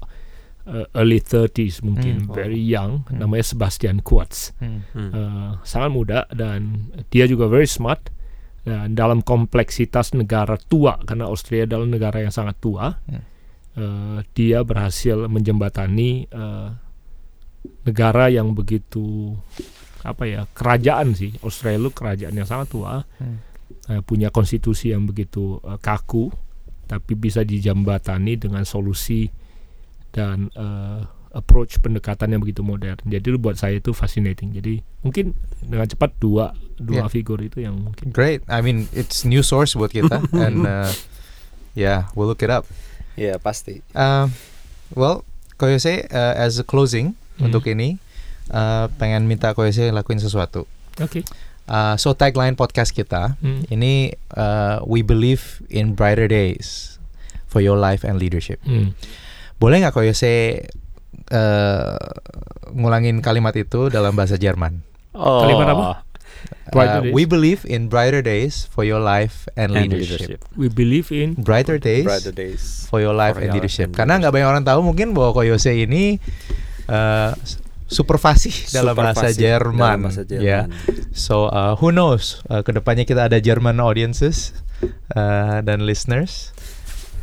Speaker 3: uh, early 30s mungkin
Speaker 2: Hmm.
Speaker 3: very young
Speaker 2: Hmm.
Speaker 3: namanya Sebastian Kurz
Speaker 2: Hmm.
Speaker 1: Mm.
Speaker 3: Uh, sangat muda dan dia juga very smart dan dalam kompleksitas negara tua karena Austria adalah negara yang sangat tua
Speaker 2: Hmm.
Speaker 3: uh, dia berhasil menjembatani uh, negara yang begitu apa ya kerajaan sih Australia kerajaan yang sangat tua
Speaker 2: Hmm.
Speaker 3: eh, punya konstitusi yang begitu eh, kaku tapi bisa dijembatani dengan solusi dan eh, approach pendekatan yang begitu modern jadi buat saya itu fascinating jadi mungkin dengan cepat dua dua
Speaker 2: Yeah.
Speaker 3: figur itu yang mungkin
Speaker 2: Great. I mean, it's new source buat kita and uh, yeah, we'll look it up.
Speaker 1: Ya pasti.
Speaker 2: Uh, well, Koyose uh, as a closing
Speaker 3: Hmm.
Speaker 2: untuk ini uh, pengen minta Koyose lakuin sesuatu.
Speaker 3: oke
Speaker 2: Uh, so tagline podcast kita
Speaker 3: Hmm.
Speaker 2: ini uh, we believe in brighter days for your life and leadership.
Speaker 3: Hmm.
Speaker 2: Boleh nggak Koyose uh, ngulangin kalimat itu dalam bahasa Jerman?
Speaker 1: Oh.
Speaker 3: Kalimat apa? Brighter
Speaker 2: Uh,
Speaker 3: days.
Speaker 2: we believe in brighter days for your life and,
Speaker 1: And
Speaker 2: leadership.
Speaker 1: leadership.
Speaker 3: we believe in
Speaker 2: Brighter days
Speaker 1: Brighter days.
Speaker 2: for your life
Speaker 1: For
Speaker 2: and
Speaker 1: your
Speaker 2: leadership.
Speaker 1: and
Speaker 2: Karena nggak banyak orang tahu mungkin bahwa Koyose ini uh, super fasih dalam
Speaker 1: Super
Speaker 2: bahasa Jerman.
Speaker 1: dalam bahasa
Speaker 2: Ya.
Speaker 1: Jerman.
Speaker 2: So uh, who knows? Uh, ke depannya kita ada German audiences uh, dan listeners.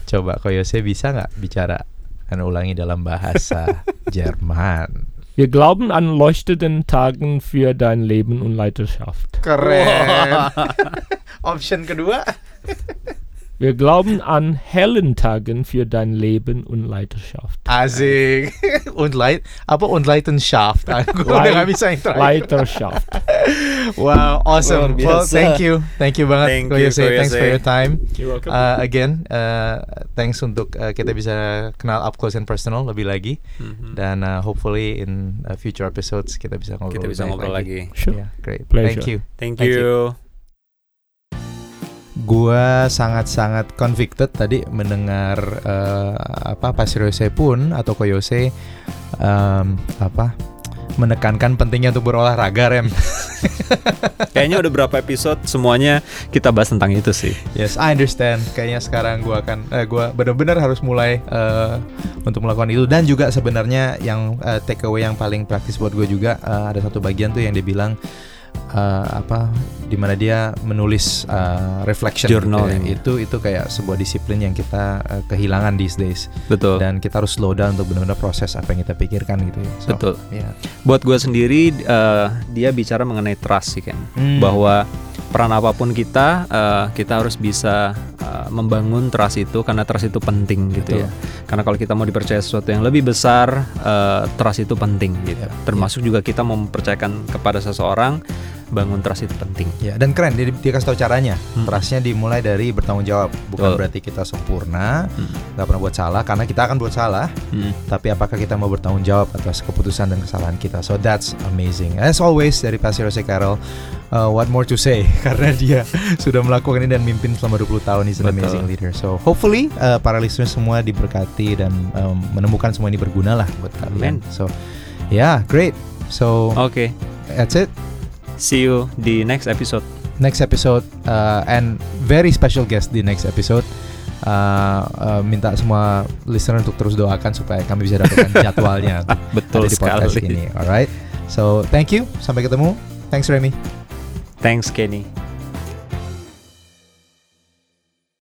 Speaker 2: Coba Koyose bisa nggak bicara dan ulangi dalam bahasa Jerman?
Speaker 3: Wir glauben an leuchtenden Tagen für dein Leben und Leiterschaft.
Speaker 2: Keren. Option kedua.
Speaker 3: Wir glauben an hellen Tagen für dein Leben und Leiterschaft.
Speaker 2: Asik. und light apa und Leidenschaft. Terakhir.
Speaker 3: Leiterschaft.
Speaker 2: Wow, awesome. Well,
Speaker 1: biasa.
Speaker 2: thank you. Thank you banget
Speaker 1: Thank you,
Speaker 2: Koyose. Thanks for your time.
Speaker 3: You're welcome.
Speaker 2: Uh, again, uh, thanks untuk uh, kita bisa kenal up close and personal lebih lagi
Speaker 1: Mhm.
Speaker 2: dan uh, hopefully in uh, future episodes kita bisa ngobrol
Speaker 1: Kita bisa ngobrol lagi.
Speaker 3: Sure.
Speaker 2: Yeah, great.
Speaker 3: Pleasure.
Speaker 2: Thank you.
Speaker 1: Thank
Speaker 2: Thank
Speaker 1: you.
Speaker 2: Gua sangat-sangat convicted tadi mendengar uh, apa Pasirose pun atau Koyose um, apa menekankan pentingnya untuk berolahraga rem.
Speaker 1: Kayaknya udah berapa episode semuanya kita bahas tentang itu sih.
Speaker 2: Yes, I understand. Kayaknya sekarang gua akan eh, gua benar-benar harus mulai eh, untuk melakukan itu dan juga sebenarnya yang eh, take away yang paling praktis buat gue juga eh, ada satu bagian tuh yang dia bilang eh, apa di mana dia menulis eh, reflection gitu ya. Itu itu kayak sebuah disiplin yang kita eh, kehilangan these days
Speaker 1: Betul.
Speaker 2: dan kita harus slow down untuk benar-benar proses apa yang kita pikirkan gitu ya. So,
Speaker 1: Betul.
Speaker 2: ya.
Speaker 1: Buat gue sendiri eh, dia bicara mengenai trust sih kan.
Speaker 2: Hmm.
Speaker 1: Bahwa peran apa pun kita eh, kita harus bisa eh, membangun trust itu karena trust itu penting gitu
Speaker 2: Betul.
Speaker 1: ya. Karena kalau kita mau dipercaya sesuatu yang lebih besar, eh, trust itu penting gitu.
Speaker 2: Ya,
Speaker 1: Termasuk juga kita mempercayakan kepada seseorang, bangun trust itu penting.
Speaker 2: Ya, dan keren dia, dia kasih tahu caranya.
Speaker 1: Hmm.
Speaker 2: Trustnya dimulai dari bertanggung jawab. Bukan
Speaker 1: Betul.
Speaker 2: berarti kita sempurna,
Speaker 1: Hmm.
Speaker 2: pernah buat salah karena kita akan buat salah.
Speaker 1: Hmm.
Speaker 2: Tapi apakah kita mau bertanggung jawab atas keputusan dan kesalahan kita? So that's amazing. As always dari Pasir Jose Carroll, uh, what more to say? Karena dia sudah melakukan ini dan mimpin selama 20 tahun. He's an
Speaker 1: Betul.
Speaker 2: amazing leader. So hopefully uh, para listeners semua diberkati dan um, menemukan semua ini berguna lah buat kalian.
Speaker 1: Amen.
Speaker 2: So yeah, great. So
Speaker 1: Oke,
Speaker 2: that's it.
Speaker 1: See you di next episode.
Speaker 2: next episode uh, and very special guest di next episode. Uh, uh, minta semua listener untuk terus doakan supaya kami bisa dapatkan jadwalnya
Speaker 1: Betul
Speaker 2: ada di podcast
Speaker 1: sekali.
Speaker 2: ini. Alright, so thank you. Sampai ketemu. Thanks Remy.
Speaker 1: Thanks Kenny.